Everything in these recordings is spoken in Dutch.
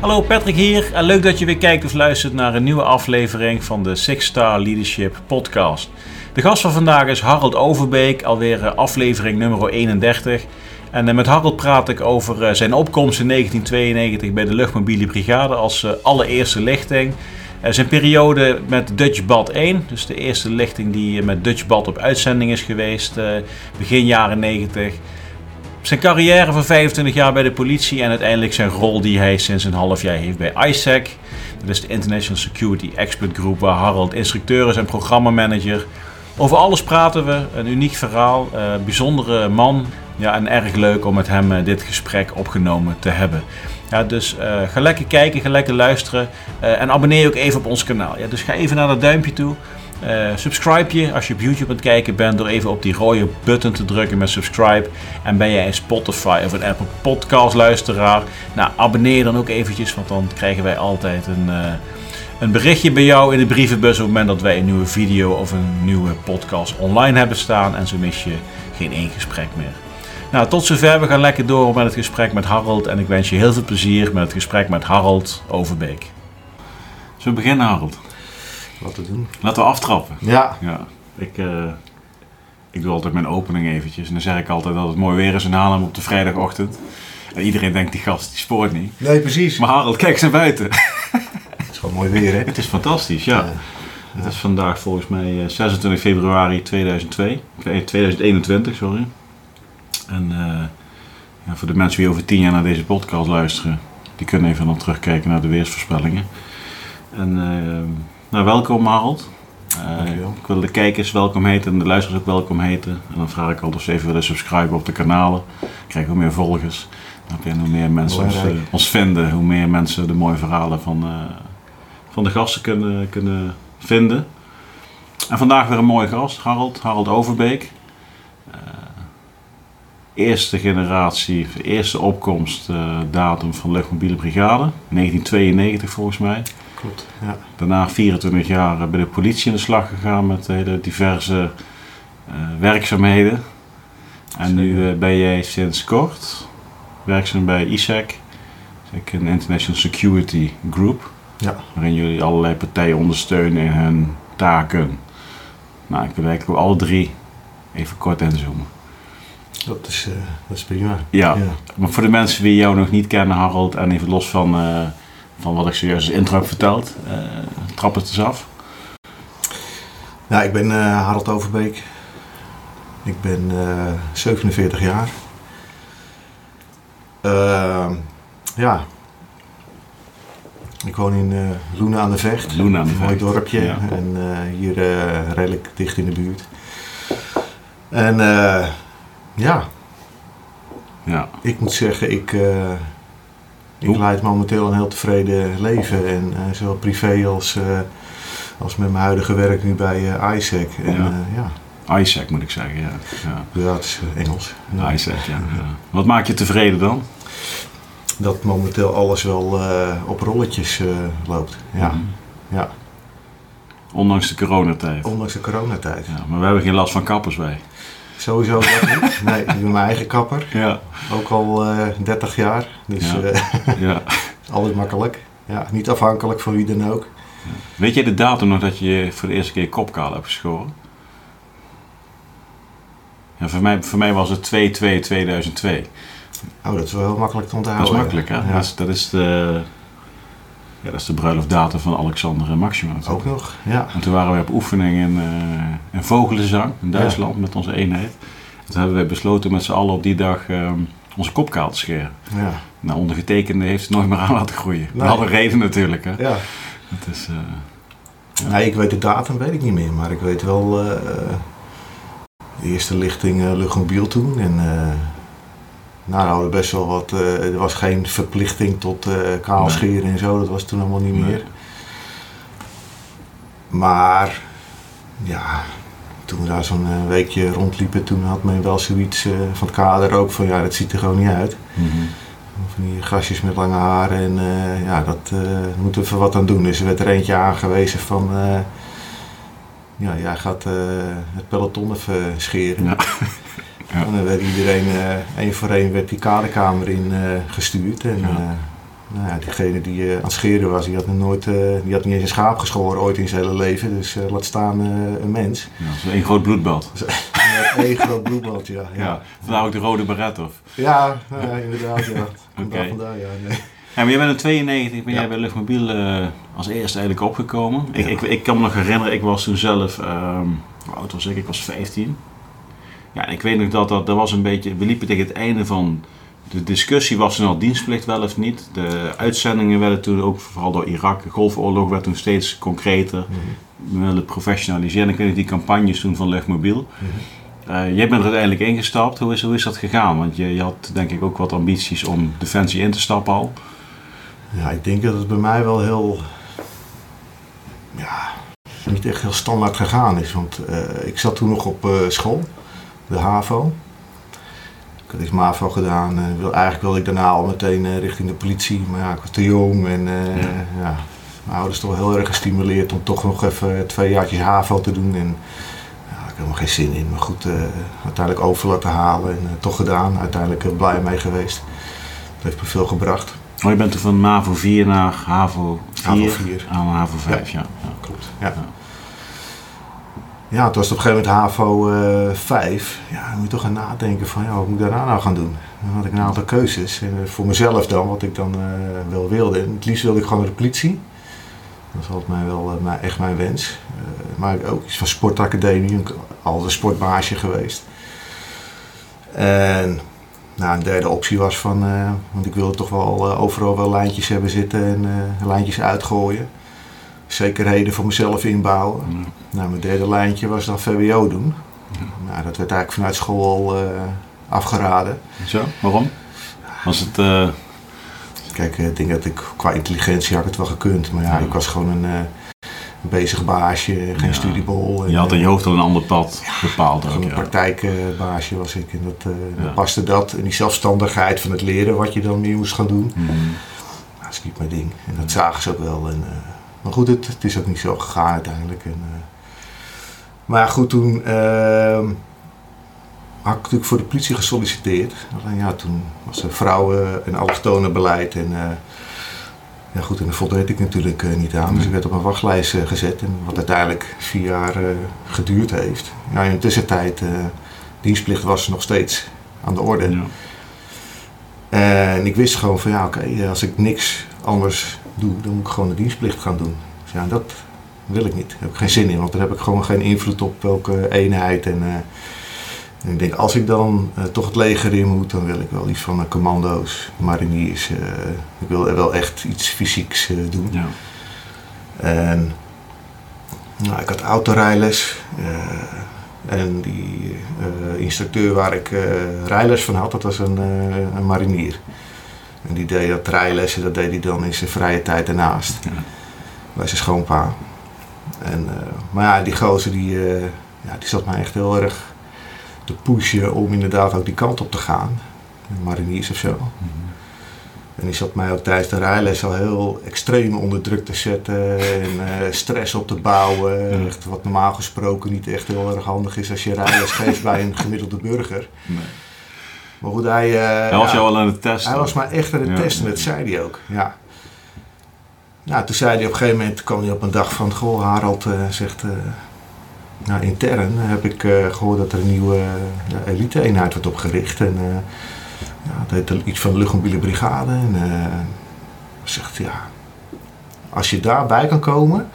Hallo Patrick hier en leuk dat je weer kijkt of luistert naar een nieuwe aflevering van de Six Star Leadership Podcast. De gast van vandaag is Harold Overbeek, alweer eh, aflevering nummer 31. En eh, met Harold praat ik over eh, zijn opkomst in 1992 bij de Luchtmobiele Brigade als allereerste lichting. Zijn periode met Dutch Bad 1, dus de eerste lichting die met Dutch Bad op uitzending is geweest, begin jaren 90. Zijn carrière van 25 jaar bij de politie en uiteindelijk zijn rol die hij sinds een half jaar heeft bij ISAC. Dat is de International Security Expert Group waar Harold instructeur is en programmamanager. Over alles praten we, een uniek verhaal, uh, bijzondere man. Ja, en erg leuk om met hem uh, dit gesprek opgenomen te hebben. Ja, dus uh, ga lekker kijken, ga lekker luisteren en abonneer je ook even op ons kanaal. Ja, dus ga even naar dat duimpje toe. Uh, subscribe je als je op YouTube aan het kijken bent door even op die rode button te drukken met subscribe. En ben jij een Spotify of een Apple Podcast luisteraar, nou abonneer dan ook eventjes, want dan krijgen wij altijd een, uh, een berichtje bij jou in de brievenbus op het moment dat wij een nieuwe video of een nieuwe podcast online hebben staan. En zo mis je geen één gesprek meer. Nou, tot zover. We gaan lekker door met het gesprek met Harold. En ik wens je heel veel plezier met het gesprek met Harold Overbeek. Zullen we beginnen, Harold? Laten we doen. Laten we aftrappen. Ja. ja. Ik, uh, ik doe altijd mijn opening eventjes. En dan zeg ik altijd dat het mooi weer is in Haarlem op de vrijdagochtend. En iedereen denkt, die gast die spoort niet. Nee, precies. Maar Harold, kijk eens naar buiten. Het is gewoon mooi weer, hè? Het is fantastisch, ja. ja. Het is vandaag volgens mij 26 eh, februari 2002. 2021, sorry. En uh, ja, voor de mensen die over tien jaar naar deze podcast luisteren, die kunnen even dan terugkijken naar de weersvoorspellingen. En uh, nou, welkom Harold. Uh, ik wil de kijkers welkom heten en de luisteraars ook welkom heten. En dan vraag ik altijd of ze even willen subscriben op de kanalen. Dan krijgen we meer volgers. Heb hoe meer mensen ons, uh, ons, vinden, hoe meer mensen de mooie verhalen van, uh, van de gasten kunnen, kunnen vinden. En vandaag weer een mooie gast, Harold, Harold Overbeek. eerste generatie, eerste opkomstdatum van Luchtmobiele Brigade, 1992 volgens mij. Klopt, ja. Daarna 24 jaar bij de politie in de slag gegaan met hele diverse uh, werkzaamheden. En nu uh, ben jij sinds kort werkzaam bij ISAC, een International Security Group. Ja. Waarin jullie allerlei partijen ondersteunen in hun taken. Nou, ik wil eigenlijk alle drie even kort inzoomen. Dat is, uh, dat is prima. Ja. ja. maar voor de mensen die jou nog niet kennen, Harold, en even los van van wat ik zojuist als intro heb verteld. Uh, trap het eens af. Nou, ik ben uh, Harold Overbeek. Ik ben uh, 47 jaar. Uh, ja. Ik woon in Loenen aan de Vecht. Loenen aan de Vecht. Een mooi dorpje. Ja. En hier redelijk dicht in de buurt. En ja. ja. Ik moet zeggen, ik ik leid momenteel een heel tevreden leven. En uh, zowel privé als, uh, als met mijn huidige werk nu bij uh, ISAC. En, ja. ja. ISAC moet ik zeggen, ja. Ja, ja het is Engels. Ja. ISAC, ja. Wat maakt je tevreden dan? Dat momenteel alles wel op rolletjes loopt. Ja. Mm ja. Ondanks de coronatijd. Ondanks de coronatijd. Ja, maar we hebben geen last van kappers bij. Sowieso dat niet. Nee, ik ben mijn eigen kapper. Ja. Ook al uh, 30 jaar. Dus ja. Uh, ja. alles makkelijk. Ja, niet afhankelijk van wie dan ook. Ja. Weet je de datum nog dat je voor de eerste keer kopkaal hebt geschoren? Ja, voor, mij, voor mij was het 2-2-2002. Oh, dat is wel heel makkelijk te onthouden. Dat is makkelijk, hè? Ja. Dat, is, dat is de... Ja, dat is de bruiloftdatum van Alexander en Maxima. Ook nog, ja. En toen waren we op oefening in, uh, in Vogelenzang in Duitsland ja. met onze eenheid. En toen hebben wij besloten met z'n allen op die dag uh, onze kopkaal te scheren. Ja. Nou, ondergetekende heeft het nooit meer aan laten groeien. Nee. Dat had een reden natuurlijk, hè. Ja. Het is, uh, ja. Nee, ik weet de datum weet ik niet meer, maar ik weet wel de eerste lichting luchtmobiel toen. En, nou, nou, hadden best wel wat. Uh, er was geen verplichting tot uh, kaalscheren nee. en zo, dat was toen allemaal niet meer. Maar ja, toen we daar zo'n uh, weekje rondliepen, toen had men wel zoiets van het kader ook van ja, dat ziet er gewoon niet uit. Mm -hmm. Van die gastjes met lange haren en ja, dat moeten we even wat aan doen. Dus er werd er eentje aangewezen van ja, jij gaat het peloton even scheren. Ja. Ja. En dan werd iedereen, uh, één voor één, werd die kaderkamer in uh, gestuurd. En ja. uh, Nou ja, diegene die uh, aan het scheren was, die had, nooit, uh, die had niet eens een schaap geschoren ooit in zijn hele leven. Dus uh, laat staan een mens. Ja, dat is één groot bloedbad. Eén groot bloedbad, ja. ja. ja vandaar ook de rode beret, of? Ja, ja inderdaad, ja. Oké. Vandaar, ja. Nee. Ja, maar jij bent in 92, ben jij bij Luchtmobiel als eerste eigenlijk opgekomen. Ik, ik, ik, kan me nog herinneren, ik was toen zelf, um, hoe oud was ik? Ik was 15. Ja, en ik weet nog dat dat, dat was een beetje, we liepen tegen het einde van de discussie was er al dienstplicht wel of niet. De uitzendingen werden toen ook, vooral door Irak, de Golfoorlog werd toen steeds concreter. We willen professionaliseren. Ik weet nog die campagnes toen van Luchtmobiel. Uh, jij bent er uiteindelijk ingestapt. Hoe is, hoe is dat gegaan? Want je, je had denk ik ook wat ambities om Defensie in te stappen al. Ja, ik denk dat het bij mij wel heel... Ja, niet echt heel standaard gegaan is. Want uh, ik zat toen nog op uh, school, de HAVO. Ik had iets MAVO gedaan. en wil, eigenlijk wilde ik daarna al meteen uh, richting de politie. Maar ja, ik was te jong en uh, ja. ja. mijn ouders toch heel erg gestimuleerd om toch nog even twee jaartjes HAVO te doen. En ja, ik had helemaal geen zin in. Maar goed, uh, uiteindelijk over laten halen en toch gedaan. Uiteindelijk blij mee geweest. Dat heeft me veel gebracht. Oh, je bent er van MAVO 4 naar HAVO 4, HAVO 4. aan HAVO 5, ja. ja. Klopt, ja. Ja, toen was het op een gegeven moment HAVO uh, 5. Ja, dan moet je toch gaan nadenken van, ja, wat moet ik daarna nou gaan doen? Dan had ik een aantal keuzes. En, uh, voor mezelf dan, wat ik dan uh, wel wilde. En het liefst wilde ik gewoon naar de politie. Dat was altijd mij wel mij, echt mijn wens. maar ook iets van sportacademie, al een sportbaasje geweest. En nou, een derde optie was van, want ik wilde toch wel overal wel lijntjes hebben zitten en lijntjes uitgooien zekerheden voor mezelf inbouwen. Mm. Nou, mijn derde lijntje was dan VWO doen. Mm. Nou, dat werd eigenlijk vanuit school al uh, afgeraden. Zo, waarom? Was het... Uh... Kijk, ik denk dat ik qua intelligentie had het wel gekund. Maar ja, ik was gewoon een, een bezig baasje, geen ja. studiebol. En, je had in je hoofd al een ander pad ja, bepaald. Ook, een praktijkbaasje was ik. En dat, dan paste dat. En die zelfstandigheid van het leren, wat je dan meer moest gaan doen. Mm. Nou, dat is niet mijn ding. En dat zagen ze ook wel. En, maar goed, het, het, is ook niet zo gegaan uiteindelijk. En, uh, maar goed, toen uh, had ik natuurlijk voor de politie gesolliciteerd. Alleen ja, toen was er vrouwen- en allochtonenbeleid. En uh, ja goed, en daar voldeed ik natuurlijk uh, niet aan. Dus ik werd op een wachtlijst gezet. En wat uiteindelijk vier jaar geduurd heeft. Ja, in de tussentijd, dienstplicht was nog steeds aan de orde. Ja. En ik wist gewoon van ja, oké, okay, als ik niks anders doe, dan moet ik gewoon de dienstplicht gaan doen. Dus ja, dat wil ik niet. Daar heb ik geen zin in, want dan heb ik gewoon geen invloed op welke eenheid. En, uh, en ik denk, als ik dan uh, toch het leger in moet, dan wil ik wel iets van uh, commando's, mariniers. ik wil er wel echt iets fysieks doen. Ja. En nou, ik had autorijles. en die instructeur waar ik rijles van had, dat was een, een marinier. En die deed dat rijlessen, dat deed hij dan in zijn vrije tijd ernaast. Ja. Bij zijn schoonpa. En, uh, maar ja, die gozer die, uh, ja, die zat mij echt heel erg te pushen om inderdaad ook die kant op te gaan. Mariniers of zo. Mm -hmm. En die zat mij ook tijdens de rijles al heel extreem onder druk te zetten en uh, stress op te bouwen. Echt, wat normaal gesproken niet echt heel erg handig is als je rijles geeft bij een gemiddelde burger. Nee. Maar goed, hij... Uh, hij was jou al aan het testen. Hij was maar echt aan het testen, dat zei hij ook. Ja. Nou, toen zei hij op een gegeven moment, kwam hij op een dag van, goh, Harald uh, zegt, uh, nou intern heb ik gehoord dat er een nieuwe elite-eenheid wordt opgericht. En ja, dat heet iets van de luchtmobiele brigade. En zegt, ja, als je daarbij kan komen,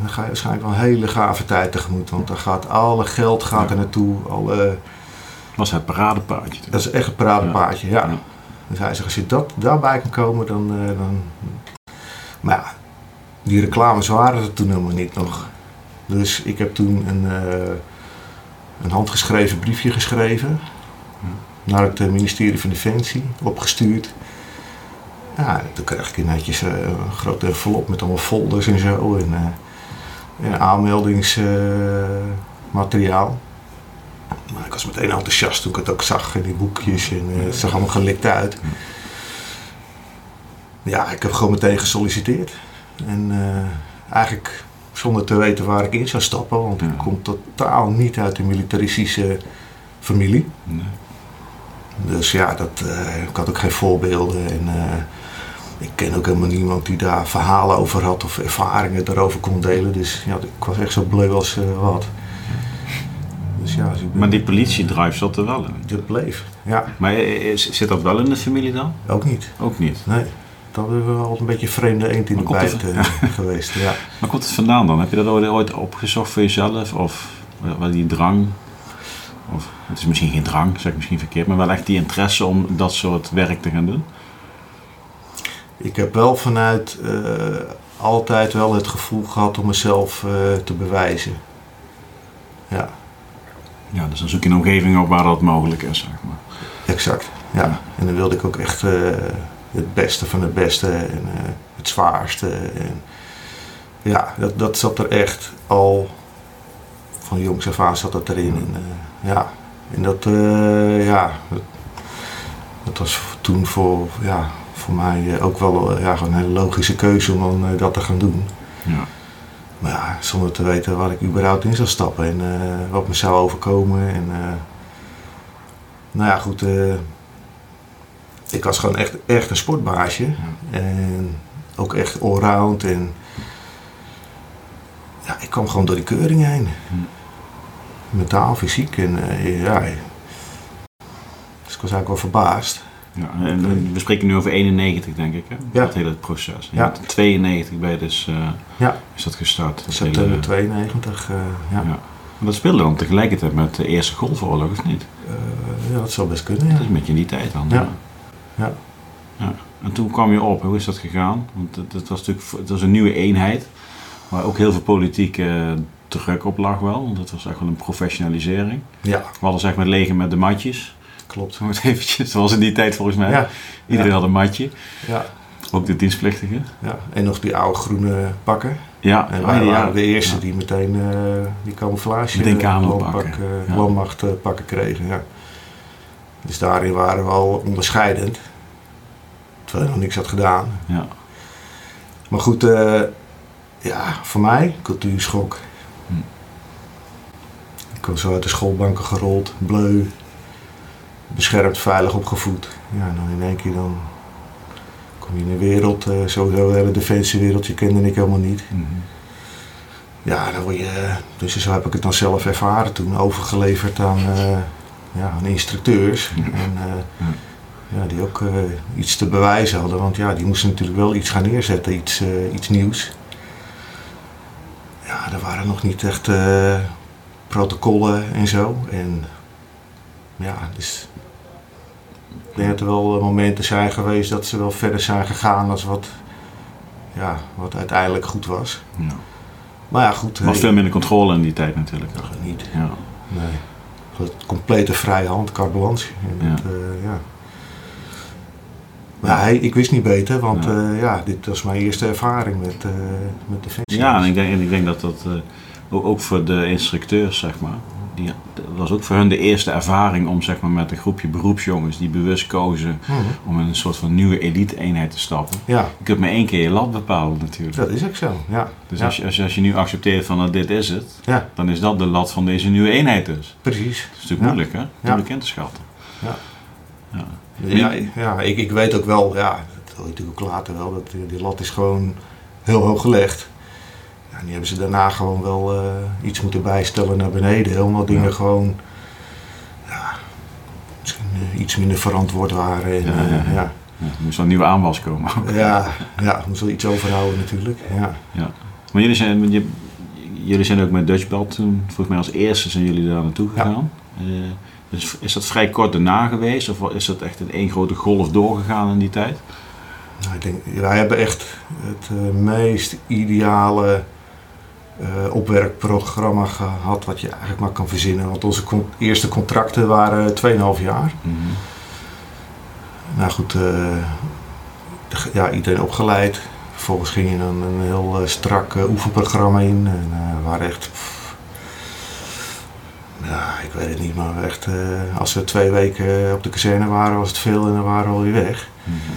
dan ga je waarschijnlijk wel een hele gave tijd tegemoet. Want dan gaat alle geld gaat er naartoe, alle was het paradepaardje. Dat is echt een paradepaardje, ja. ja. Dus hij zegt, als je dat, daarbij kan komen, dan, uh, dan... Maar ja, die reclames waren er toen helemaal niet nog. Dus ik heb toen een, uh, een handgeschreven briefje geschreven. Naar het ministerie van Defensie, opgestuurd. Ja, toen kreeg ik netjes uh, een grote envelop met allemaal folders en zo. En, en aanmeldingsmateriaal. Maar ik was meteen enthousiast toen ik het ook zag in die boekjes en uh, het zag allemaal gelikt uit. Ja, ik heb gewoon meteen gesolliciteerd. En uh, eigenlijk zonder te weten waar ik in zou stappen, want ik kom totaal niet uit de militaristische familie. Nee. Dus ja, dat, uh, ik had ook geen voorbeelden. En, ik ken ook helemaal niemand die daar verhalen over had of ervaringen daarover kon delen. Dus ja, ik was echt zo bleu als wat. Dus ja, maar die politiedrive zat er wel in? Dat bleef, ja. Maar is, zit dat wel in de familie dan? Ook niet. Ook niet? Nee. Dat is wel een beetje vreemde eend in de bijt uh, geweest, ja. Maar komt het vandaan dan? Heb je dat ooit opgezocht voor jezelf? Of wat die drang? Of, het is misschien geen drang, zeg ik misschien verkeerd, maar wel echt die interesse om dat soort werk te gaan doen? Ik heb wel vanuit uh, altijd wel het gevoel gehad om mezelf uh, te bewijzen. Ja. Ja, dus dan zoek je een omgeving op waar dat mogelijk is, zeg maar. Exact, ja. En dan wilde ik ook echt uh, het beste van het beste en het zwaarste. En ja, dat, dat zat er echt al van jongs af aan zat dat erin. En, ja, en dat, ja, dat, dat was toen voor, ja, voor mij eh, ook wel eh, ja, een hele logische keuze om eh, dat te gaan doen. Ja. Maar ja, zonder te weten waar ik überhaupt in zou stappen en wat me zou overkomen. En, nou ja, goed. ik was gewoon echt, echt een sportbaasje. En ook echt allround. En ja, ik kwam gewoon door die keuring heen. Mentaal, fysiek. En ja, dus ik was eigenlijk wel verbaasd. Ja, en we spreken nu over 91, denk ik, hè? Ja. Dat hele proces. Ja. 92 ben je dus, uh, ja. is dat gestart. September hele, 92, uh, ja. ja. Maar dat speelde dan tegelijkertijd met de Eerste Golfoorlog, of niet? Uh, ja, dat zou best kunnen, ja. Dat is met je in die tijd dan. Ja. ja. ja. En toen kwam je op, hoe is dat gegaan? Want het, het was natuurlijk het was een nieuwe eenheid, waar ook heel veel politieke druk op lag wel. Want het was echt wel een professionalisering. Ja. We hadden zeg maar leger met de matjes. Klopt. Het eventjes, zoals in die tijd volgens mij. Ja. Iedereen had een matje. Ja. Ook de dienstplichtigen. Ja. En nog die oude groene pakken. Ja. En wij waren de eerste die meteen uh, die camouflage meteen landpak, uh, landmacht uh, pakken kregen. Ja. Dus daarin waren we al onderscheidend. Terwijl je nog niks had gedaan. Ja. Maar goed, ja, voor mij, cultuurschok. Hm. Ik was zo uit de schoolbanken gerold, bleu beschermd, veilig opgevoed. Ja, dan in één keer dan kom je in een wereld, uh, sowieso de hele defensiewereld, je kende ik helemaal niet. Mm -hmm. Ja, dan word je, dus zo heb ik het dan zelf ervaren toen, overgeleverd aan, uh, ja, aan instructeurs. En, uh, ja, die ook iets te bewijzen hadden, want ja, die moesten natuurlijk wel iets gaan neerzetten, iets, iets nieuws. Ja, er waren nog niet echt protocollen en zo. En ja, dus ik denk dat er wel momenten zijn geweest dat ze wel verder zijn gegaan als wat, ja, wat uiteindelijk goed was. Ja. Maar ja, goed. Er was veel minder controle in die tijd natuurlijk. Nog niet. Ja. Nee. Complete vrije hand, carte blanche. ja. Uh, ja. Maar hij, ik wist niet beter, want ja. Uh, ja. dit was mijn eerste ervaring met, uh, met Defensie. Ja, en ik denk, en ik denk dat dat ook voor de instructeurs, zeg maar, die, dat was ook voor hun de eerste ervaring om zeg maar, met een groepje beroepsjongens die bewust kozen mhm. om in een soort van nieuwe elite-eenheid te stappen. Ja. Je kunt maar één keer je lat bepalen natuurlijk. Dat is ook zo, ja. Dus Als, je, als, je, als je nu accepteert van nou, dit is het, ja. dan is dat de lat van deze nieuwe eenheid dus. Precies. Dat is natuurlijk moeilijk hè, moeilijk in te schatten. Ja. Ja. Ja, ik, ik weet ook wel, ja, dat hoor je natuurlijk ook later wel, dat die, die lat is gewoon heel hoog gelegd. Ja, die hebben ze daarna gewoon wel uh, iets moeten bijstellen naar beneden. Helemaal dingen ja. gewoon ja, misschien uh, iets minder verantwoord waren. En, ja, ja. er moest wel een nieuwe aanwas komen. ja, ja, er moest wel iets overhouden natuurlijk. Ja. Ja. Maar jullie zijn, je, jullie zijn ook met Dutchbelt toen, volgens mij als eerste zijn jullie daar naartoe gegaan. dus is dat vrij kort daarna geweest of is dat echt in één grote golf doorgegaan in die tijd? Nou, ik denk, wij hebben echt het meest ideale uh, opwerkprogramma gehad wat je eigenlijk maar kan verzinnen. Want onze con eerste contracten waren 2,5 jaar. Mm -hmm. Nou goed, uh, ja, iedereen opgeleid. Vervolgens ging je dan een heel uh, strak oefenprogramma in. En we waren echt... Pff, ja, ik weet het niet, maar echt... als we twee weken op de kazerne waren, was het veel en dan waren we alweer weg. Mm -hmm.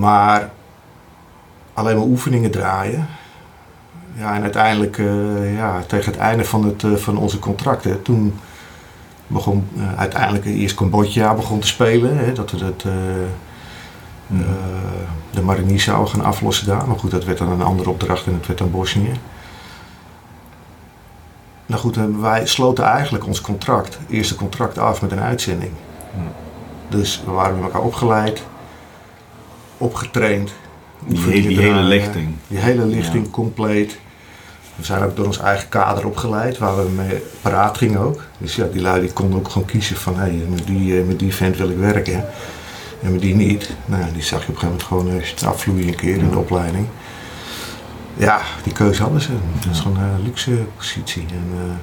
Maar alleen maar oefeningen draaien ja, en uiteindelijk, uh, ja, tegen het einde van, het, uh, van onze contracten, toen begon uh, uiteindelijk eerst Cambodja begon te spelen. Hè, dat we dat. Eh, de mariniers zouden gaan aflossen daar. Maar goed, dat werd dan een andere opdracht en het werd dan Bosnië. Nou goed, wij sloten eigenlijk ons contract, eerste contract af met een uitzending. Dus we waren met elkaar opgeleid, opgetraind. Die, die hele lichting. Die hele lichting Ja. compleet. We zijn ook door ons eigen kader opgeleid, waar we mee paraat gingen ook. Dus ja, die lui die konden ook gewoon kiezen van, hé, met, die, eh, met die vent wil ik werken. En met die niet. Nou, ja, die zag je op een gegeven moment gewoon eh, afvloeien een keer in de opleiding. Ja, die keuze hadden ze. Dat is gewoon een luxe positie. En, eh,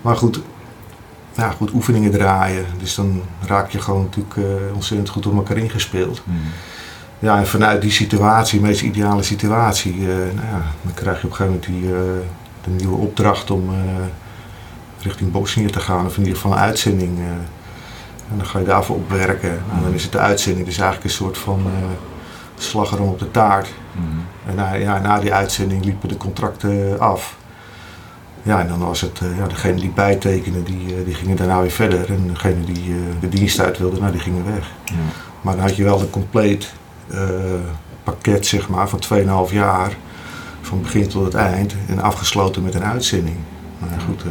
maar goed, ja, goed, oefeningen draaien. Dus dan raak je gewoon natuurlijk eh, ontzettend goed op elkaar ingespeeld. Mhm. Ja, en vanuit die situatie, de meest ideale situatie, eh, nou ja, dan krijg je op een gegeven moment die, eh, de nieuwe opdracht om eh, richting Bosnië te gaan, of in ieder geval een uitzending. en dan ga je daarvoor opwerken. En dan is het de uitzending, dus eigenlijk een soort van slagroom op de taart. Mhm. En na, ja, na die uitzending liepen de contracten af. Ja, en dan was het, ja, degene die bijtekenen, die, die gingen daarna weer verder. En degene die de dienst uit wilde, nou, die gingen weg. Ja. Maar dan had je wel een compleet pakket zeg maar, van 2,5 jaar. Van begin tot het eind. En afgesloten met een uitzending. Maar ja, goed, eh,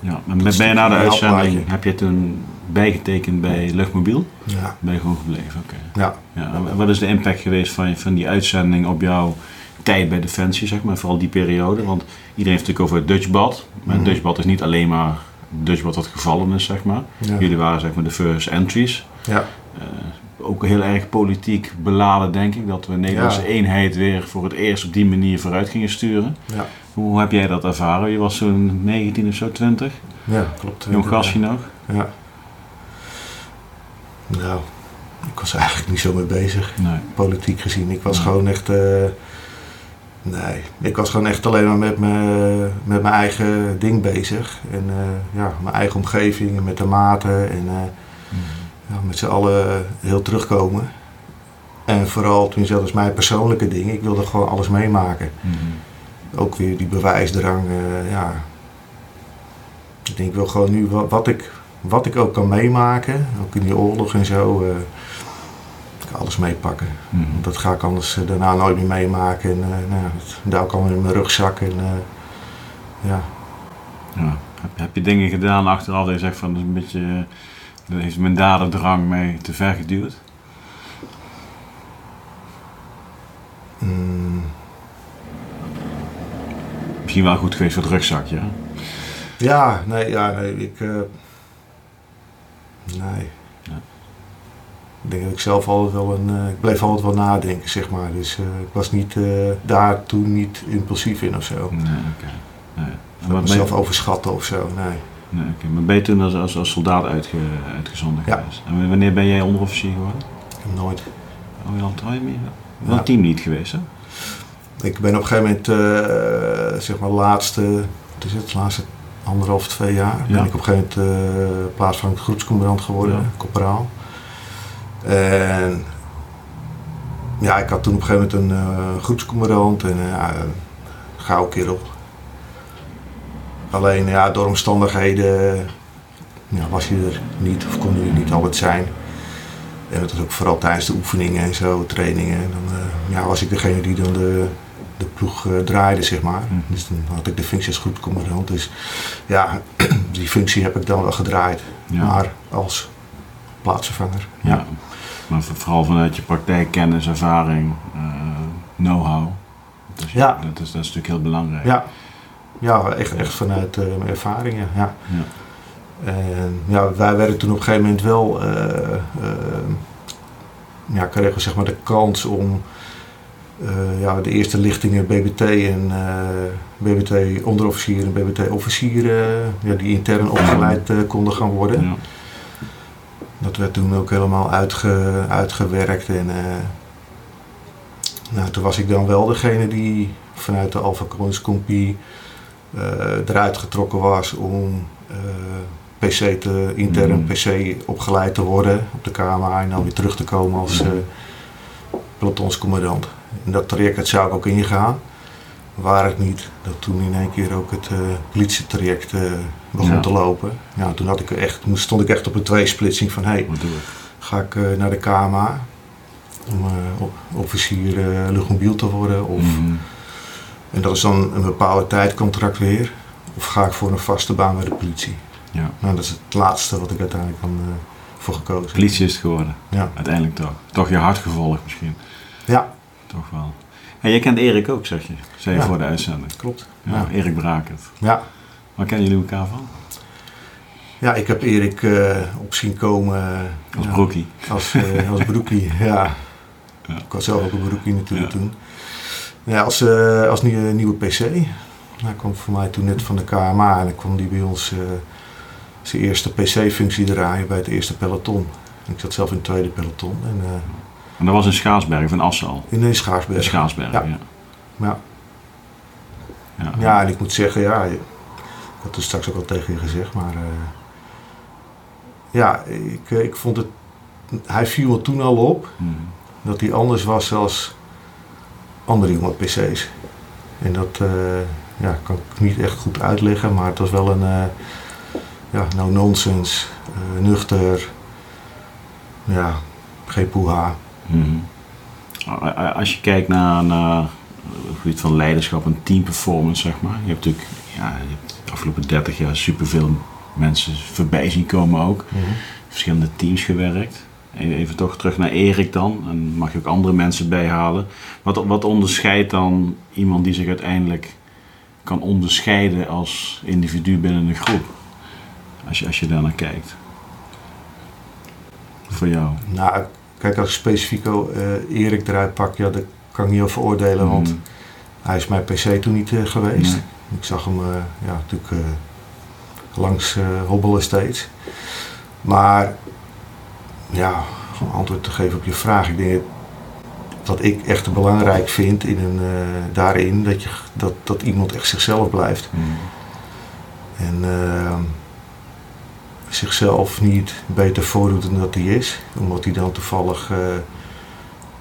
Ja, maar ben ben je na de uitzending, heb je toen bijgetekend bij Luchtmobiel? ja, Ben je gewoon gebleven, oké. ja. Ja, wat is de impact geweest van, van die uitzending op jouw tijd bij Defensie, zeg maar, vooral die periode? Want iedereen heeft het natuurlijk over het Dutchbad, maar Mhm. Dutchbad is niet alleen maar Dutchbad dat gevallen is, zeg maar. ja. Jullie waren zeg maar de first entries. ja. Eh, ook heel erg politiek beladen, denk ik, dat we Nederlandse Ja. eenheid weer voor het eerst op die manier vooruit gingen sturen. Ja. Hoe heb jij dat ervaren? Je was zo'n 19 of zo, 20? ja, klopt. Jong gastje nog? Ja. Nou, ik was eigenlijk niet zo mee bezig. Nee. politiek gezien. Ik was gewoon echt. eh, nee, ik was gewoon echt alleen maar met, me, met mijn eigen ding bezig. En eh, ja, mijn eigen omgeving en met de maten. En eh, ja, met z'n allen heel terugkomen. En vooral, dat is mijn persoonlijke ding. Ik wilde gewoon alles meemaken. Mhm. Ook weer die bewijsdrang. eh, ja. Ik denk, ik wil gewoon nu wat, wat ik, wat ik ook kan meemaken. Ook in die oorlog en zo. eh, ik alles meepakken. Mhm. Dat ga ik anders eh, daarna nooit meer meemaken. En, nou, dat ik allemaal in mijn rugzak. En, ja. Ja. Heb, heb je dingen gedaan achteraf dat je zegt van dat is een beetje, dat heeft mijn daderdrang mij te ver geduwd? Mm, Misschien wel goed geweest voor het rugzakje. hè? ja, nee, ja, nee, ik. eh, nee. Ja. Ik denk dat ik zelf altijd wel een. eh, ik bleef altijd wel nadenken, zeg maar. Dus eh, ik was niet, daar toen niet impulsief in of zo. Nee, oké. Nee. Of Maar ben, mezelf overschatten of zo. Nee. Nee, oké. maar ben je toen als, als, als soldaat uitge, uitgezonden Ja. geweest? En wanneer ben jij onderofficier geworden? Ik heb nooit. Oh, je al trouw je meer? Ja. een teamlead geweest, hè? Ik ben op een gegeven moment, eh, zeg maar, laatste, wat is het, laatste anderhalf, twee jaar, Ja. ben ik op een gegeven moment eh plaatsvangend groepscommandant geworden, Ja. corporaal. En ja, ik had toen op een gegeven moment een eh, groepscommandant en ja, een gauw kerel. Alleen ja, door omstandigheden ja, was hij er niet of kon hij er niet altijd zijn. En dat was ook vooral tijdens de oefeningen en zo, trainingen. En dan eh, ja, was ik degene die dan de, de ploeg eh, draaide, zeg maar. Mhm. Dus dan had ik de functie als groepscommandant. Dus ja, die functie heb ik dan wel gedraaid. Ja. Maar als plaatsvervanger. Ja. Maar voor- vooral vanuit je praktijk, kennis, ervaring, eh, know-how. Dus Ja. Dat is, dat is natuurlijk heel belangrijk. Ja, ja echt, echt vanuit eh, mijn ervaringen. Ja. Ja. En ja, wij werden toen op een gegeven moment wel, eh, eh, ja, kregen we zeg maar de kans om ja, de eerste lichtingen BBT en BBT onderofficier en BBT officier, eh, ja, die intern opgeleid konden gaan worden. Ja. Dat werd toen ook helemaal uitge, uitgewerkt en nou, toen was ik dan wel degene die vanuit de Alpha Coins Compie eruit getrokken was om eh, PC te, intern Mhm. PC opgeleid te worden op de KMA en dan weer terug te komen als eh pelotonscommandant. En dat traject zou ik ook ingaan. Waar het niet dat toen in één keer ook het eh politietraject eh, begon Ja. te lopen. Ja, toen had ik echt, toen stond ik echt op een tweesplitsing van hey, doe ik? ga ik eh, naar de KMA om uh, officier uh, luchtmobiel te worden. Of, Mhm. En dat is dan een bepaalde tijdcontract weer. Of ga ik voor een vaste baan bij de politie. Ja. Nou, dat is het laatste wat ik uiteindelijk dan uh, voor gekozen heb. Politie is het geworden, Ja. uiteindelijk toch. Toch je hart gevolgd misschien, Ja, toch wel. En jij kent Erik ook, zeg je, zei je Ja. voor de uitzending. klopt. Ja, Ja. Erik Brakert. Ja. Waar kennen jullie elkaar van? ja, ik heb Erik eh, op zien komen eh, Als broekie. als, eh, als broekie. Ja. Ja. Ik was zelf ook een broekie natuurlijk toen. Ja, als, eh, als nieuwe, nieuwe PC. Hij kwam voor mij toen net van de KMA en dan kwam die bij ons eh, zijn eerste PC-functie draaien bij het eerste peloton. En ik zat zelf in het tweede peloton en, eh, En dat was in Schaarsberg, van Assen al. in een Schaarsberg. In Schaarsberg, ja. Ja. ja. Ja. En ik moet zeggen, ja, ik had het straks ook al tegen je gezegd, maar eh, ja, ik, eh, ik vond het, hij viel me toen al op Mhm. dat hij anders was als andere jonge PC's. En dat eh, ja, kan ik niet echt goed uitleggen, maar het was wel een eh, ja, no nonsense, eh, nuchter, ja, geen poeha. Mhm. Als je kijkt naar, naar het gebied van leiderschap en teamperformance, zeg maar. Je hebt natuurlijk ja, je hebt de afgelopen 30 jaar superveel mensen voorbij zien komen ook. Verschillende teams gewerkt. Even toch terug naar Erik dan. En mag je ook andere mensen bijhalen. Wat, wat onderscheidt dan iemand die zich uiteindelijk kan onderscheiden als individu binnen een groep? Als je, als je daar naar kijkt. Voor jou. Nou, kijk, als ik specifiek eh, Erik eruit pak, ja, dat kan ik niet over oordelen, want Mhm. hij is mijn PC toen niet eh, geweest. Nee. Ik zag hem eh, ja, natuurlijk langs hobbelen steeds. Maar ja, om antwoord te geven op je vraag. Ik denk dat wat ik echt belangrijk vind in een, eh, daarin, dat, je, dat, dat iemand echt zichzelf blijft. Mhm. En eh, zichzelf niet beter voordoet dan dat hij is, omdat hij dan toevallig eh,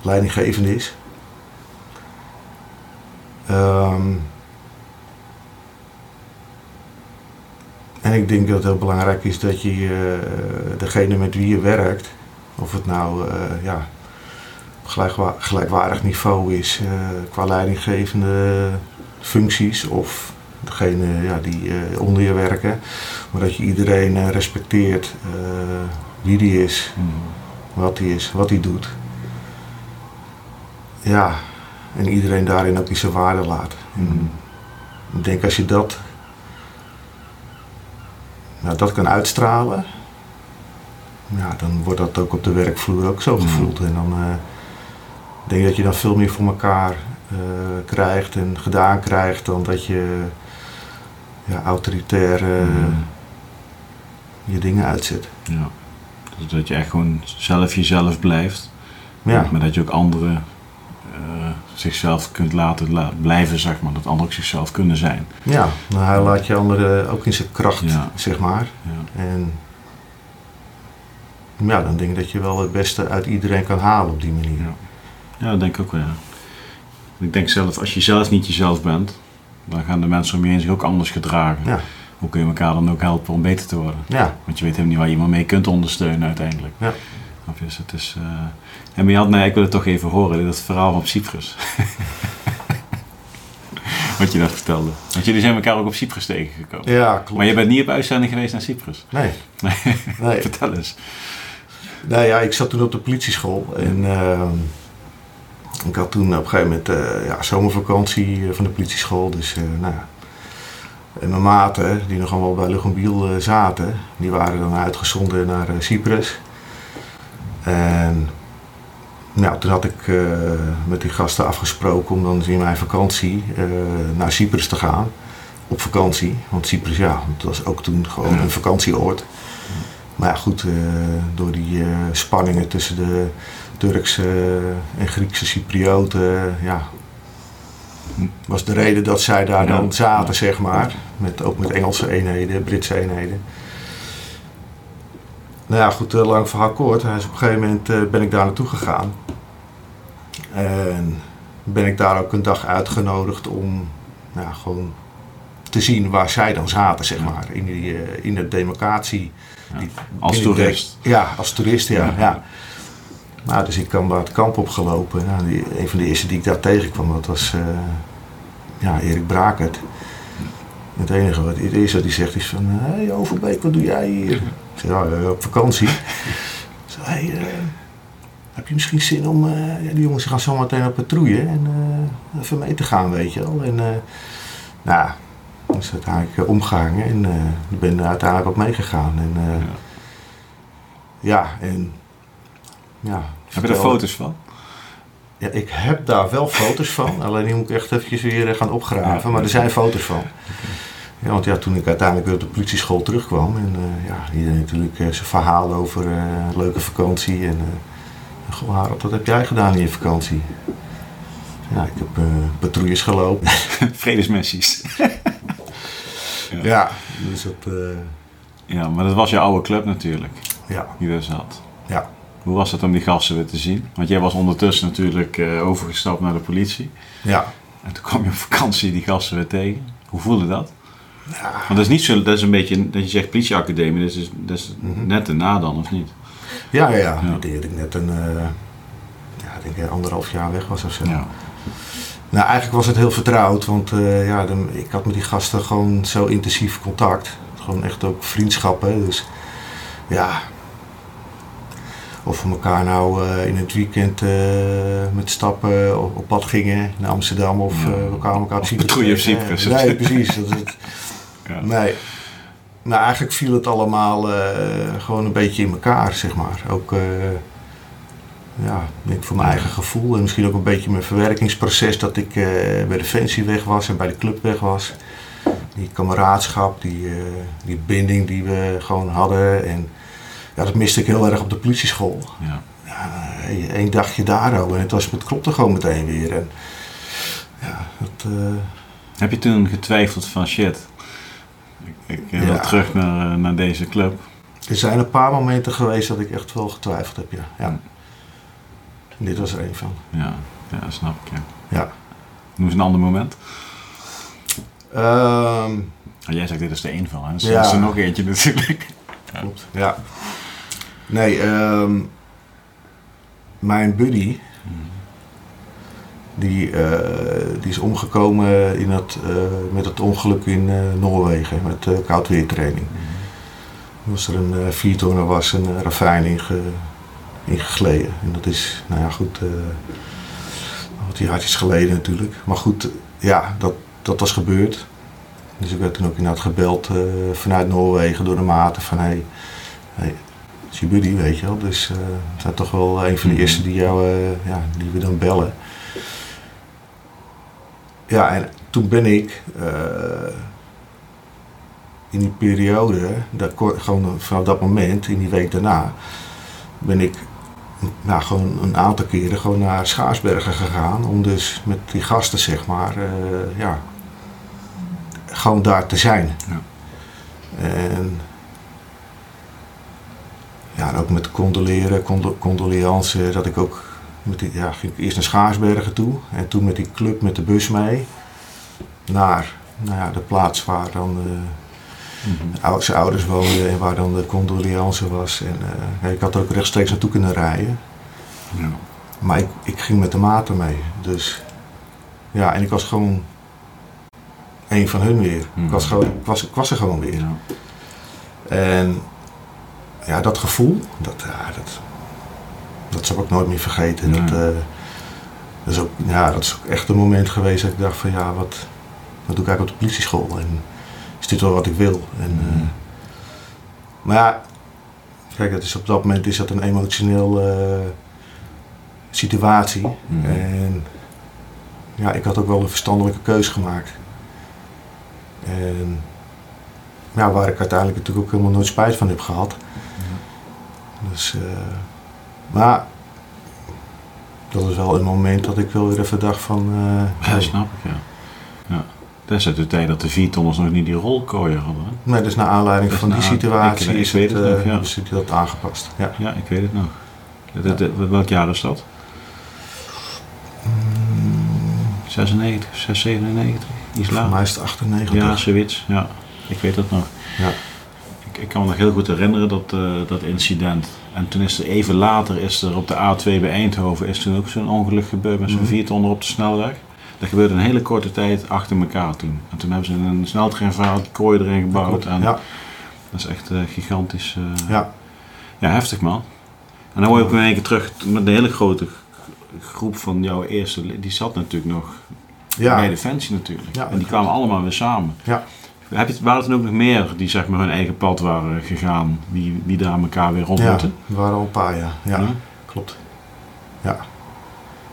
leidinggevend is. Ehm, en ik denk dat het heel belangrijk is dat je eh, degene met wie je werkt, of het nou eh, ja, op gelijkwa- gelijkwaardig niveau is eh, qua leidinggevende functies of degene ja, die eh, onder je werken, maar dat je iedereen respecteert wie die is, wat hij is, wat hij doet. Ja, en iedereen daarin ook die zijn waarde laat. En ik denk als je dat, nou, dat kan uitstralen, ja, dan wordt dat ook op de werkvloer ook zo gevoeld. En dan eh, denk ik dat je dan veel meer voor elkaar eh, krijgt en gedaan krijgt dan dat je ja, autoritair eh, Mhm. je dingen uitzet. Ja. Dus dat je echt gewoon zelf jezelf blijft. Ja, Maar dat je ook anderen zichzelf kunt laten la- blijven, zeg maar. Dat anderen ook zichzelf kunnen zijn. ja nou, hij laat je anderen ook in zijn kracht, Ja. zeg maar. Ja. En ja, dan denk ik dat je wel het beste uit iedereen kan halen op die manier. Ja. Ja, dat denk ik ook wel. Ja. Ik denk zelf, als je zelf niet jezelf bent, dan gaan de mensen om je heen zich ook anders gedragen. Ja. Hoe kun je elkaar dan ook helpen om beter te worden? Ja, Want je weet helemaal niet waar je iemand mee kunt ondersteunen uiteindelijk. Ja. Of is het is, eh, En maar je had mij, ik wil het toch even horen, dat verhaal van Cyprus. Wat je dat vertelde. Want jullie zijn elkaar ook op Cyprus tegengekomen. ja klopt. Maar je bent niet op uitzending geweest naar Cyprus. Nee, Nee. nee. Vertel eens. Nou ja, ik zat toen op de politieschool en ehm, ik had toen op een gegeven moment eh, ja, zomervakantie eh, van de politieschool. Dus eh, nou ja. En mijn maten, die nog allemaal bij Lugonbiel eh, zaten, die waren dan uitgezonden naar eh, Cyprus. En nou, toen had ik eh, met die gasten afgesproken om dan in mijn vakantie eh, naar Cyprus te gaan. Op vakantie, want Cyprus, ja, het was ook toen gewoon een vakantieoord. Maar goed, eh, door die eh, spanningen tussen de Turkse en Griekse Cyprioten, ja, was de reden dat zij daar Ja. dan zaten, zeg maar. Met, ook met Engelse eenheden, Britse eenheden. Nou ja, goed, eh, lang verhaal kort. Dus op een gegeven moment eh, ben ik daar naartoe gegaan. En ben ik daar ook een dag uitgenodigd om nou ja, gewoon te zien waar zij dan zaten, zeg maar. In, die, eh, in de democratie. Die- Als toerist. ja, als toerist, ja. Ja. Nou, dus ik kwam daar het kamp opgelopen. Nou, die, een van de eerste die ik daar tegenkwam, dat was eh, ja, Erik Brakert. Het enige wat het eerste wat hij zegt is van, hé hey, Overbeek, wat doe jij hier? Ik zeg, ja, eh, op vakantie. Ik zeg, hey, eh, heb je misschien zin om, eh, ja, die jongens gaan zo meteen op patrouille en even mee te gaan, weet je wel. En nou, is uiteindelijk eh, omgehangen en eh, ik ben er uiteindelijk op meegegaan. En, eh, ja. en ja. Heb je er vertel- foto's van? Ja, ik heb daar wel foto's van, alleen die moet ik echt eventjes weer gaan opgraven, Ja. maar er zijn foto's van. Ja, want ja, toen ik uiteindelijk weer op de politieschool terugkwam en ja, iedereen natuurlijk zijn verhaal over een leuke vakantie en uh, goh Harold, wat heb jij gedaan in je vakantie? Ja, ik heb patrouilles gelopen. Vredesmessies. ja, dus dat, eh, Ja, maar dat was je oude club natuurlijk, ja, die daar zat. ja. Hoe was het om die gasten weer te zien? Want jij was ondertussen natuurlijk eh, overgestapt naar de politie. Ja, En toen kwam je op vakantie die gasten weer tegen. Hoe voelde dat? ja. Want dat is niet zo, dat is een beetje, dat je zegt politieacademie, dat is, dat is Mhm. net erna dan, of niet? Ja, ja, ja. Ja. Ik denk dat ik net een, eh, ja, ik denk anderhalf jaar weg was of zo. Ja. Nou, eigenlijk was het heel vertrouwd, want eh, ja, de- ik had met die gasten gewoon zo intensief contact. Gewoon echt ook vriendschappen. Dus ja, of we elkaar nou eh, in het weekend eh, met stappen op, op pad gingen naar Amsterdam of Ja. kwamen elkaar op Cyprus. Cyprus. Nee, precies. Dat het. Ja. Nee. Nou, eigenlijk viel het allemaal gewoon een beetje in elkaar, zeg maar. Ook, ja, denk voor mijn eigen gevoel en misschien ook een beetje mijn verwerkingsproces dat ik eh, bij Defensie weg was en bij de club weg was. Die kameraadschap, die, eh, die binding die we gewoon hadden. En ja, dat miste ik heel erg op de politieschool. Ja. Ja, één dagje daar ook en het, was, het klopte gewoon meteen weer. En, ja, dat, eh, Heb je toen getwijfeld van shit, ik, ik wil Ja. terug naar, eh, naar deze club? Er zijn een paar momenten geweest dat ik echt wel getwijfeld heb, ja. ja. En dit was er een van. Ja, ja dat snap ik. Ja. Ja. Noem eens een ander moment. Ehm, jij zegt dit is de één van, hè? Dus Ja. is er nog eentje natuurlijk. klopt. Ja. Nee, ehm, mijn buddy, die, eh, die is omgekomen in het, eh, met het ongeluk in eh, Noorwegen, met koudweertraining. Was er een viertonner was een ravijn inge, ingegleden. En dat is, nou ja, goed, uh, wat jaartjes geleden natuurlijk. Maar goed, ja, dat, dat was gebeurd. Dus ik werd toen ook inderdaad gebeld uh, vanuit Noorwegen door de maten van hey, hey, het is je buddy, weet je wel. Dus uh, we zijn toch wel een van de eerste die, jou, uh, ja, die we dan bellen. Ja, en toen ben ik in die periode, dat, gewoon vanaf dat moment, in die week daarna, ben ik nou, gewoon een aantal keren gewoon naar Schaarsbergen gegaan. Om dus met die gasten, zeg maar, uh, ja, gewoon daar te zijn. Ja. En ja, ook met condoleren, condol condoleance, dat ik ook met die, ja, ging ik eerst naar Schaarsbergen toe en toen met die club met de bus mee naar nou ja, de plaats waar dan de, mm -hmm. zijn ouders woonden en waar dan de condoleance was. En uh, ik had er ook rechtstreeks naartoe kunnen rijden. Ja. Maar ik, ik ging met de maten mee. Dus ja, en ik was gewoon een van hun weer. Mm. Ik, was gewoon, ik, was, ik was er gewoon weer. Ja. En ja, dat gevoel, dat, ja, dat, dat zal ik ook nooit meer vergeten. Nee. Dat, uh, dat, is ook, ja, dat is ook echt een moment geweest dat ik dacht van ja, wat, wat doe ik eigenlijk op de politieschool? En dit wel wat ik wil? En, Mhm. uh, maar ja, kijk, dat is op dat moment is dat een emotioneel uh, situatie. Mhm. En ja, ik had ook wel een verstandelijke keus gemaakt. En ja, waar ik uiteindelijk natuurlijk ook helemaal nooit spijt van heb gehad. Dus, uh, maar dat is wel een moment dat ik wel weer even dacht van... Uh, ja, snap ik, ja. ja. Dat is uit de tijd dat de viertonners nog niet die rolkooien hadden. Hè? Nee, dus naar aanleiding van die situatie ik, ik is, weet het, het nog, ja. is dat aangepast. Ja. ja, ik weet het nog. Dat, dat, welk jaar is dat? Mm. 96, 697, iets later. Voor mij is het 98. Ja, zoiets. Ja, ik weet het nog. Ja. Ik, ik kan me nog heel goed herinneren dat, eh, dat incident. En toen is er even later, is er op de A2 bij Eindhoven, is toen ook zo'n ongeluk gebeurd met zo'n viertonner op de snelweg. Dat gebeurde een hele korte tijd achter elkaar toen. En toen hebben ze een sneltreinvaart, kooi erin gebouwd. En Ja, Dat is echt eh, gigantisch. eh, ja, ja, heftig man. En dan word je ook in één keer terug met een hele grote groep van jouw eerste. Die zat natuurlijk nog bij ja, Defensie natuurlijk. Ja, en die kwamen allemaal weer samen. Ja. Heb je, waren er toen ook nog meer die zeg maar hun eigen pad waren gegaan, die, die daar elkaar weer ja. ontmoeten? Er waren al een paar, ja. Ja, Ja? klopt. Ja.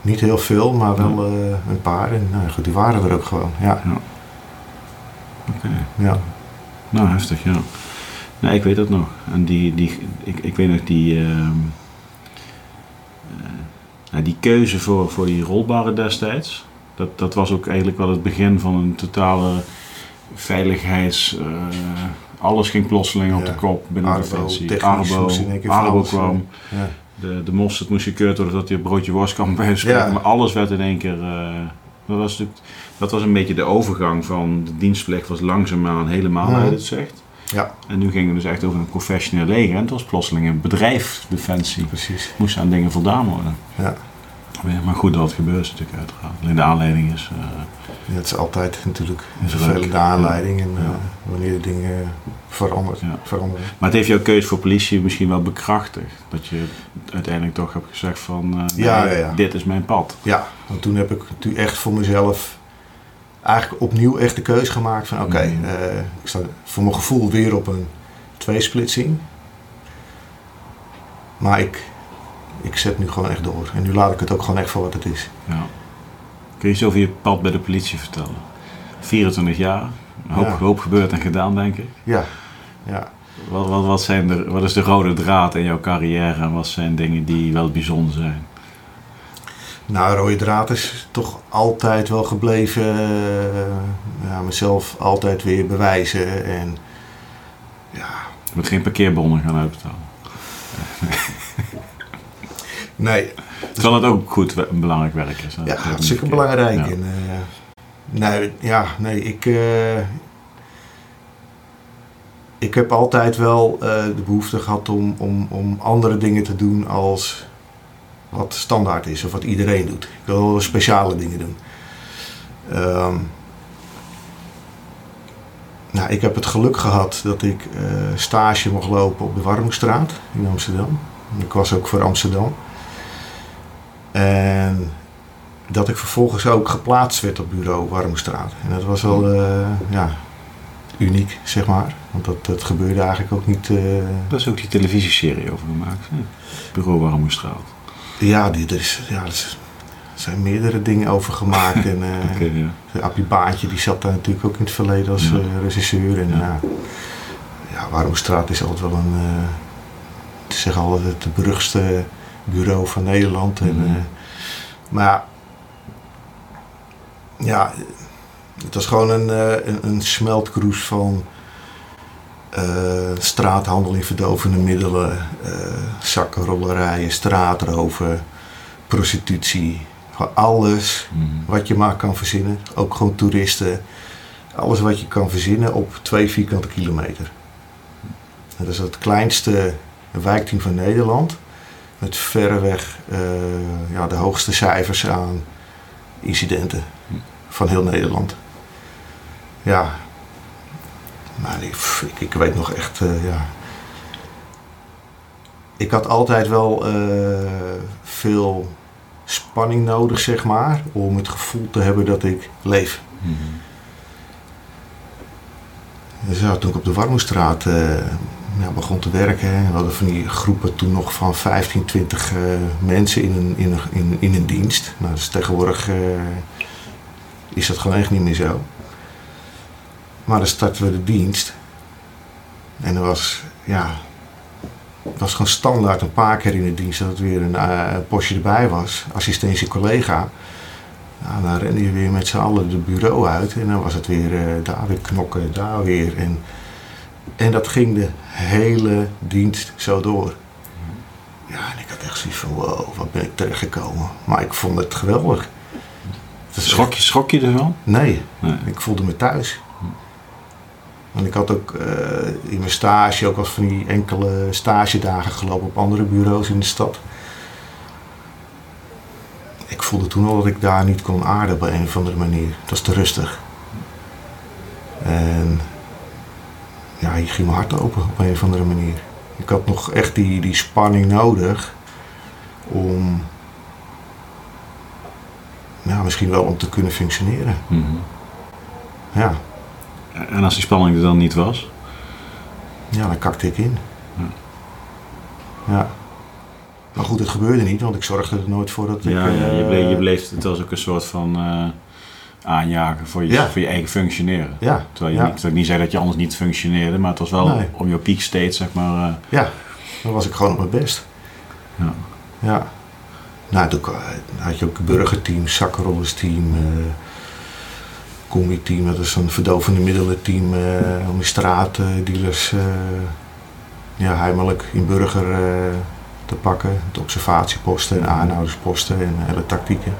Niet heel veel, maar wel eh, een paar. En nou, goed, die waren er ook gewoon. Ja, Oké. ja. Nou, heftig, ja. Nee, ik weet dat nog. En die, die, ik, ik weet nog die, nou, die keuze voor, voor die rolbaren destijds. Dat, dat was ook eigenlijk wel het begin van een totale veiligheids... eh, alles ging plotseling op Ja. de kop binnen Arbo, Defensie. technisch Arbo, Arbo kwam. ja. De, de mosterd moest gekeurd worden dat hij een broodje worst kan bijspreken. Ja. Maar alles werd in één keer... eh, dat, was natuurlijk, dat was een beetje de overgang van de dienstplicht was langzaamaan helemaal Mhm. uit het zicht. Ja, En nu gingen we dus echt over een professioneel leger. En het was plotseling een bedrijf, Defensie. precies. Moest aan dingen voldaan worden. Ja. Maar goed dat het gebeurt is natuurlijk uiteraard. Alleen de aanleiding is... Ja, het is altijd natuurlijk een vervelende aanleiding. En Ja. eh, wanneer de dingen veranderen. Ja. veranderen. Maar het heeft jouw keuze voor politie misschien wel bekrachtigd. Dat je uiteindelijk toch hebt gezegd van... eh, Ja, nee, ja, ja. dit is mijn pad. Ja, want toen heb ik natuurlijk echt voor mezelf eigenlijk opnieuw echt de keuze gemaakt van oké, eh, ik sta voor mijn gevoel weer op een tweesplitsing. Maar ik, ik zet nu gewoon echt door. En nu laat ik het ook gewoon echt voor wat het is. Ja. Kun je iets over je pad bij de politie vertellen? 24 jaar. Een hoop, Ja. hoop gebeurd en gedaan, denk ik. Ja, ja. Wat, wat, wat, zijn de, wat is de rode draad in jouw carrière en wat zijn dingen die wel bijzonder zijn? Nou, rode draad is toch altijd wel gebleven. eh, ja, mezelf altijd weer bewijzen. En ja, Je moet geen parkeerbonnen gaan uitbetalen. Nee, Terwijl het ook goed een belangrijk werk is. hè? Ja, hartstikke belangrijk. En, eh, nee, ja, nee, ik, eh, ik heb altijd wel eh, de behoefte gehad om, om, om andere dingen te doen als wat standaard is of wat iedereen doet. Ik wil wel speciale dingen doen. Ehm, nou, ik heb het geluk gehad dat ik eh, stage mocht lopen op de Warmstraat in Amsterdam. Ik was ook voor Amsterdam. En dat ik vervolgens ook geplaatst werd op bureau Warmstraat. En dat was wel eh, ja, uniek, zeg maar. Want dat, dat gebeurde eigenlijk ook niet. eh, Daar is ook die televisieserie over gemaakt. hè? Bureau Warmoestraat. ja, die, er, is, ja, er zijn meerdere dingen over gemaakt. en Oké, ja. de Appie Baantje die zat daar natuurlijk ook in het verleden als Ja. regisseur. En Ja. ja. Warmstraat is altijd wel een. is zeg altijd het beruchtste bureau van Nederland. En, Mhm. eh, maar ja, het was gewoon een, eh, een, een smeltkroes van eh, straathandel in verdovende middelen, eh zakkenrollerijen, straatroven, prostitutie. Gewoon alles Mhm. wat je maar kan verzinnen. Ook gewoon toeristen. Alles wat je kan verzinnen op twee vierkante kilometer. Dat is het kleinste wijkteam van Nederland. Met verreweg eh, ja, de hoogste cijfers aan incidenten van heel Nederland. Ja, maar ik, ik, weet nog echt, eh, ja. Ik had altijd wel eh, veel spanning nodig, zeg maar, om het gevoel te hebben dat ik leef. Mhm. Dus ja, toen ik op de Warmoestraat ja, begon te werken, hè, we hadden van die groepen toen nog van 15, 20 eh, mensen in een, in, een, in, in een dienst. Nou, dus tegenwoordig eh, is dat gewoon echt niet meer zo. Maar dan startten we de dienst. En er was, ja, het was gewoon standaard een paar keer in de dienst dat er weer een eh, postje erbij was. Assistentie collega. Nou, dan rende je weer met z'n allen de bureau uit en dan was het weer daar weer knokken, daar weer. En, en dat ging de hele dienst zo door. Ja, en ik had echt zoiets van, wow, wat ben ik terechtgekomen. Maar ik vond het geweldig. Het Schrok, je, schrok je ervan? Nee, Nee. ik voelde me thuis. Want ik had ook eh, in mijn stage ook wel van die enkele stagedagen gelopen op andere bureaus in de stad. Ik voelde toen al dat ik daar niet kon aarden op een of andere manier. Het was te rustig. En ja, hier ging mijn hart open op een of andere manier. Ik had nog echt die, die spanning nodig om ja, misschien wel om te kunnen functioneren. Mhm. Ja, En als die spanning er dan niet was? ja dan kakte ik in. Ja. Ja. Maar goed, het gebeurde niet, want ik zorgde er nooit voor dat Ja, ik... ja je, eh, bleef, je bleef, het was ook een soort van eh, aanjagen voor je, Ja. voor je eigen functioneren. Ja, Terwijl je ja. niet, terwijl ik niet zei dat je anders niet functioneerde, maar het was wel Nee. om je state, zeg maar. eh, ja, dan was ik gewoon op mijn best. Ja. Ja. Nou, toen had je ook burgerteam, zakkenrollersteam, eh combi-team, dat is een verdovende middelenteam eh om die straatdealers eh ja, heimelijk in burger te pakken. De observatieposten en aanhoudersposten en hele tactieken.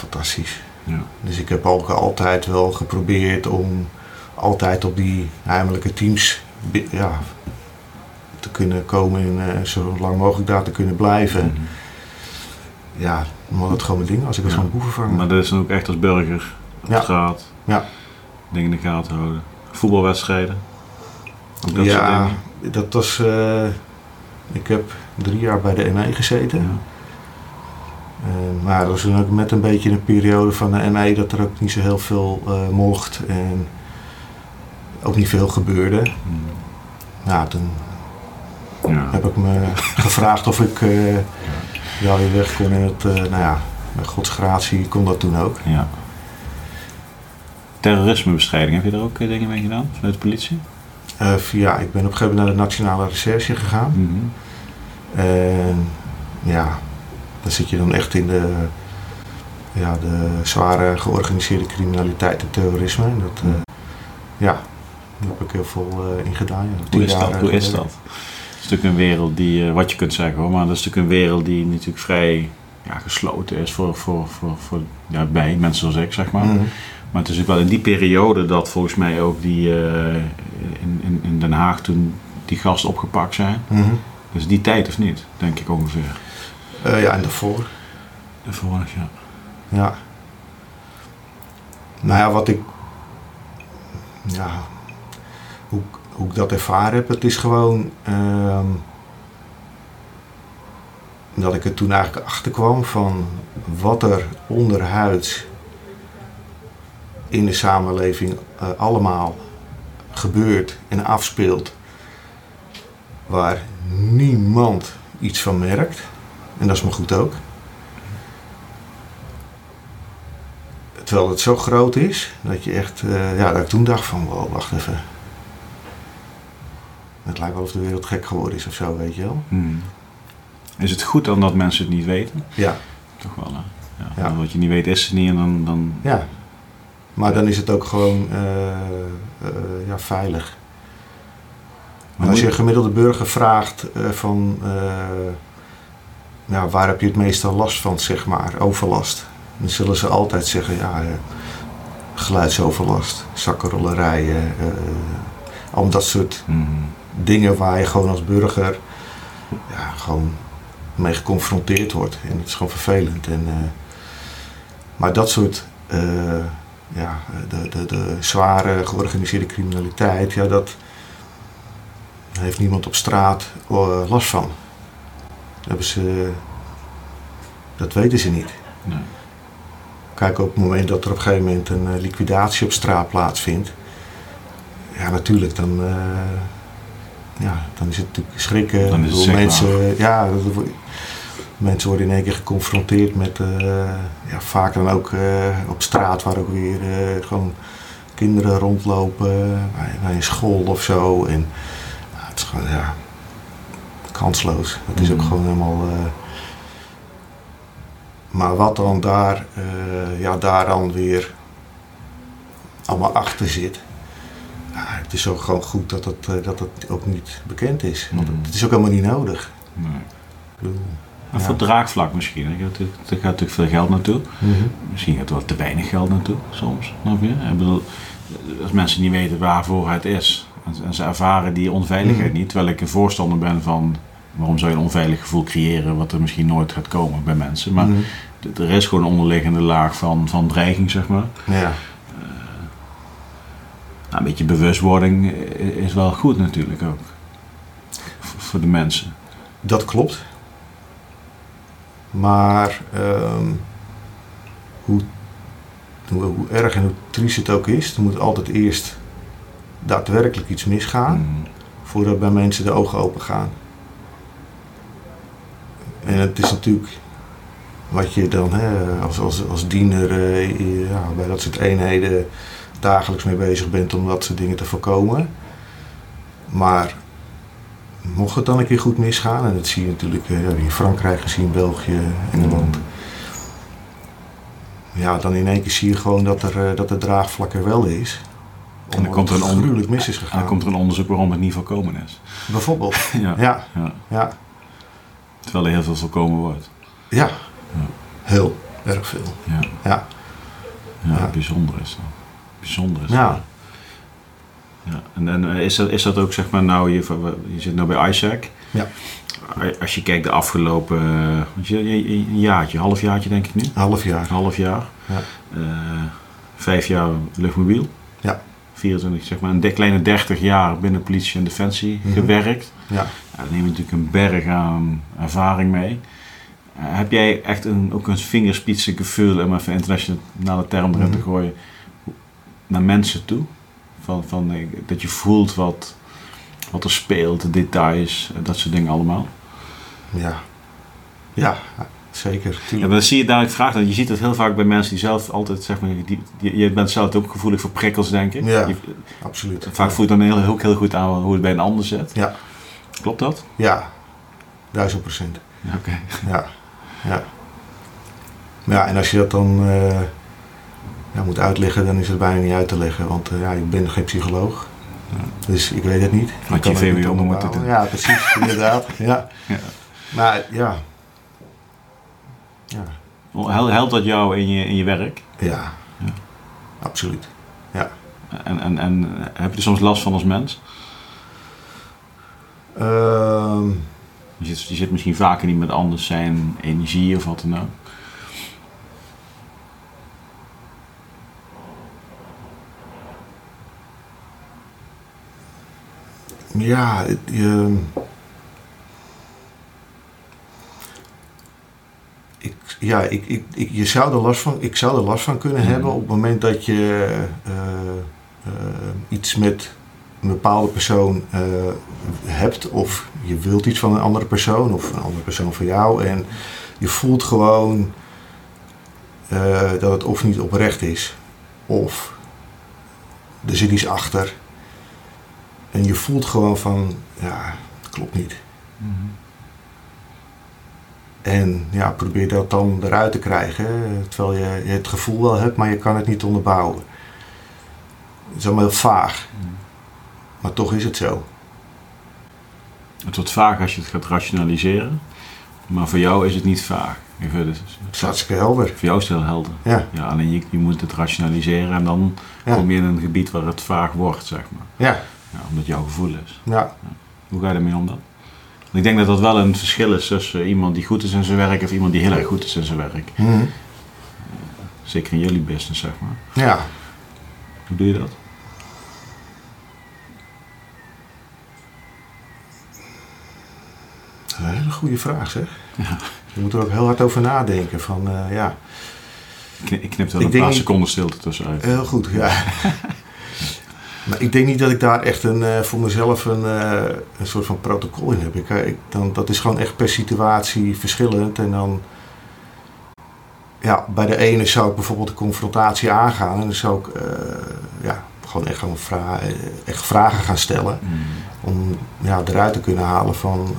Fantastisch. ja. Dus ik heb ook altijd wel geprobeerd om altijd op die heimelijke teams ja, te kunnen komen en eh, zo lang mogelijk daar te kunnen blijven. Mhm. Ja, omdat het gewoon mijn ding was. Ik was Ja. gewoon boevenvanger. Maar dat is dan ook echt als burger op Ja. straat. Ja. Dingen in de gaten houden. Voetbalwedstrijden. Dat ja, dat was. eh, ik heb drie jaar bij de ME gezeten. Ja. Eh, maar dat was toen ook met een beetje een periode van de ME dat er ook niet zo heel veel eh, mocht en ook niet veel gebeurde. Mhm. Ja, toen Ja. heb ik me gevraagd of ik eh ja, weer weg kon. En nou ja, met godsgratie kon dat toen ook. ja. Terrorismebestrijding, heb je daar ook dingen mee gedaan vanuit de politie? Via, ik ben op een gegeven moment naar de Nationale Recherche gegaan. En ja, dan zit je dan echt in de, ja, de zware georganiseerde criminaliteit en terrorisme. En dat, eh, ja, daar heb ik heel veel eh, in gedaan. Ja. Hoe is dat? eh, Hoe is geleden. dat? Het is natuurlijk een wereld die, eh, wat je kunt zeggen hoor, maar dat is natuurlijk een wereld die natuurlijk vrij ja, gesloten is voor, voor, voor, voor ja, bij mensen zoals ik, zeg maar. Mhm. Maar het is ook wel in die periode dat volgens mij ook die eh, in, in, in Den Haag toen die gasten opgepakt zijn. Mhm. Dus die tijd of niet, denk ik ongeveer. Eh, ja, en daarvoor. Vorig jaar. Ja. Nou ja, wat ik. Ja. Hoe, hoe ik dat ervaren heb, het is gewoon. ehm, dat ik er toen eigenlijk achter kwam van wat er onderhuids in de samenleving eh, allemaal gebeurt en afspeelt. Waar niemand iets van merkt. En dat is maar goed ook. Terwijl het zo groot is, dat je echt, eh, ja, dat ik toen dacht van, wow, wacht even. Het lijkt wel of de wereld gek geworden is of zo, weet je wel. Hmm. Is het goed dan dat mensen het niet weten? Ja, Toch wel, hè? Ja, Wat je niet weet is het niet en dan... dan ja. Maar dan is het ook gewoon eh, eh, ja, veilig. Maar als je een gemiddelde burger vraagt van, eh, ja, waar heb je het meeste last van, zeg maar, overlast. Dan zullen ze altijd zeggen, ja, eh, geluidsoverlast, zakkenrollerijen, eh al dat soort Hmm. dingen waar je gewoon als burger ja, gewoon mee geconfronteerd wordt. En het is gewoon vervelend. En, eh, maar dat soort eh, ja, de, de, de zware georganiseerde criminaliteit, ja, dat heeft niemand op straat eh, last van. Dat Hebben ze, dat weten ze niet. Nee. Kijk, op het moment dat er op een gegeven moment een eh, liquidatie op straat plaatsvindt, ja, natuurlijk, dan, eh, ja, dan is het natuurlijk schrikken. Dan is het mensen, ja, mensen worden in één keer geconfronteerd met, eh, ja, vaak dan ook op straat waar ook weer gewoon kinderen rondlopen, bij, bij een school of zo. En ja, het is gewoon, ja, kansloos. Het is ook Mhm. gewoon helemaal. eh, maar wat dan daar, eh, ja, daar dan weer allemaal achter zit. Ja, het is ook gewoon goed dat het, eh, dat het ook niet bekend is. Want Mhm. het is ook helemaal niet nodig. Nee. Ik bedoel, Maar Ja. voor draagvlak misschien. hè. Er gaat natuurlijk- veel geld naartoe. Misschien gaat er wel te weinig geld naartoe soms. Ik bedoel, als mensen niet weten waarvoor het is. En, ze ervaren die onveiligheid Mhm. niet. Terwijl ik een voorstander ben van waarom zou je een onveilig gevoel creëren wat er misschien nooit gaat komen bij mensen. Maar Mhm. d- er is gewoon een onderliggende laag van, van dreiging, zeg maar. Ja. Nou, een beetje bewustwording is wel goed natuurlijk ook. V- voor de mensen. Dat klopt. Maar ehm, hoe, hoe, hoe erg en hoe triest het ook is, er moet altijd eerst daadwerkelijk iets misgaan Mm. voordat bij mensen de ogen open gaan. En het is natuurlijk wat je dan hè, als, als, als diener eh, ja, bij dat soort eenheden dagelijks mee bezig bent om dat soort dingen te voorkomen. Maar mocht het dan een keer goed misgaan, en dat zie je natuurlijk eh, in Frankrijk gezien, België, Engeland. Ja, dan in één keer zie je gewoon dat, er, eh, dat de draagvlak er wel is. En dan komt er een gruwelijk mis is En gegaan. dan komt er een onderzoek waarom het niet voorkomen is. Bijvoorbeeld. ja. Ja, Ja. ja, Terwijl er heel veel voorkomen wordt. ja. Heel erg veel. Ja, Ja, ja, Ja. bijzonder is dat. Bijzonder is ja. dat. Ja. En, en eh, is, dat, is dat ook, zeg maar, nou, je, je zit nou bij Isaac. Ja. Als je kijkt de afgelopen, eh, een jaartje, halfjaartje denk ik nu. een half jaar. Een half jaar. Ja. Eh, vijf jaar luchtmobiel. Ja. 24, zeg maar, een kleine 30 jaar binnen politie en defensie Mhm. gewerkt. Ja. Ja, dan neem je natuurlijk een berg aan ervaring mee. Eh, heb jij echt een, ook een vingerspitsengevoel, om even internationale term erin te Mhm. gooien, naar mensen toe? Van, van, eh, dat je voelt wat, wat er speelt, de details, eh, dat soort dingen allemaal. Ja. Ja, zeker. Ja, Tuurlijk. maar dan zie je ik vraag dat, je ziet het heel vaak bij mensen die zelf altijd, zeg maar, die, die- je bent zelf ook gevoelig voor prikkels, denk ik. Ja. Je- Absoluut. vaak voelt dan heel, ook heel goed aan hoe het bij een ander zit. Ja. Klopt dat? Ja, duizend procent. Ja, Oké. Ja. Ja. Ja, en als je dat dan eh, ja, moet uitleggen, dan is het bijna niet uit te leggen. Want eh, ja, ik ben geen psycholoog. Ja. Dus ik weet het niet. Had je VWO moeten doen. Ja, precies. inderdaad. Ja. Ja. Maar ja. Ja. Hel- Helpt dat jou in je, in je werk? Ja. Ja. Absoluut. En, en, en heb je er soms last van als mens? Ehm, Je zit, je zit misschien vaker niet met anders zijn energie of wat dan ook. Ja, het, je- ja ik, ik, ik, je zou er last van, ik zou er last van kunnen Mhm. hebben op het moment dat je eh, eh, iets met een bepaalde persoon eh, hebt of je wilt iets van een andere persoon of een andere persoon van jou en je voelt gewoon dat het of niet oprecht is of er zit iets achter. En je voelt gewoon van, ja, het klopt niet. En ja, probeer dat dan eruit te krijgen, eh, terwijl je, het gevoel wel hebt, maar je kan het niet onderbouwen. Het is allemaal heel vaag, maar toch is het zo. Het wordt vaag als je het gaat rationaliseren. Maar voor jou is het niet vaag. Het is hartstikke helder. voor jou is het heel helder. Ja, Ja, alleen je, je moet het rationaliseren en dan Ja. kom je in een gebied waar het vaag wordt, zeg maar. ja, Ja, omdat jouw gevoel is. ja, Hoe ga je ermee om dan? Ik denk dat dat wel een verschil is tussen iemand die goed is in zijn werk of iemand die heel erg goed is in zijn werk. Mhm. Zeker in jullie business, zeg maar. ja. Hoe doe je dat? Dat is Een hele goede vraag zeg. Ja. Je moet er ook heel hard over nadenken van, eh, ja, Ik knip, er een paar seconden stilte tussenuit. heel goed, ja. maar ik denk niet dat ik daar echt een, eh, voor mezelf een, eh, een soort van protocol in heb. Ik, eh, ik, dan, dat is gewoon echt per situatie verschillend. En dan, ja, bij de ene zou ik bijvoorbeeld de confrontatie aangaan. En dan zou ik, ja, gewoon echt, gewoon vra echt vragen gaan stellen. Hmm. Om ja, eruit te kunnen halen van,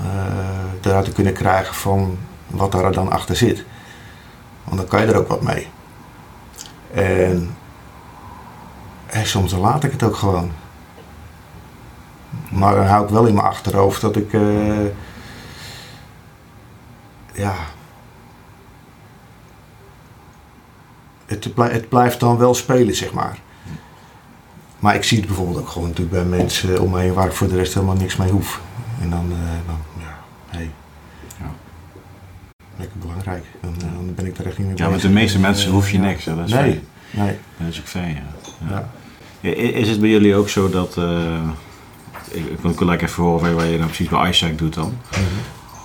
eruit te kunnen krijgen van wat daar dan achter zit. Want dan kan je er ook wat mee. En, en soms dan laat ik het ook gewoon. Maar dan hou ik wel in mijn achterhoofd dat ik, eh, ja, het, blij- het blijft dan wel spelen, zeg maar. Maar ik zie het bijvoorbeeld ook gewoon natuurlijk bij mensen om me heen waar ik voor de rest helemaal niks mee hoef. En dan, uh, dan ja, hey. ja. Lekker belangrijk. Dan, dan, ben ik er echt niet Ja, met de meeste mensen hoef je niks. Hè? Dat is nee, nee. Dat is ook fijn, ja. ja. Is het bij jullie ook zo dat... Uh, ik, ik wil gelijk even horen waar je nou precies bij Isaac doet dan. Mm -hmm.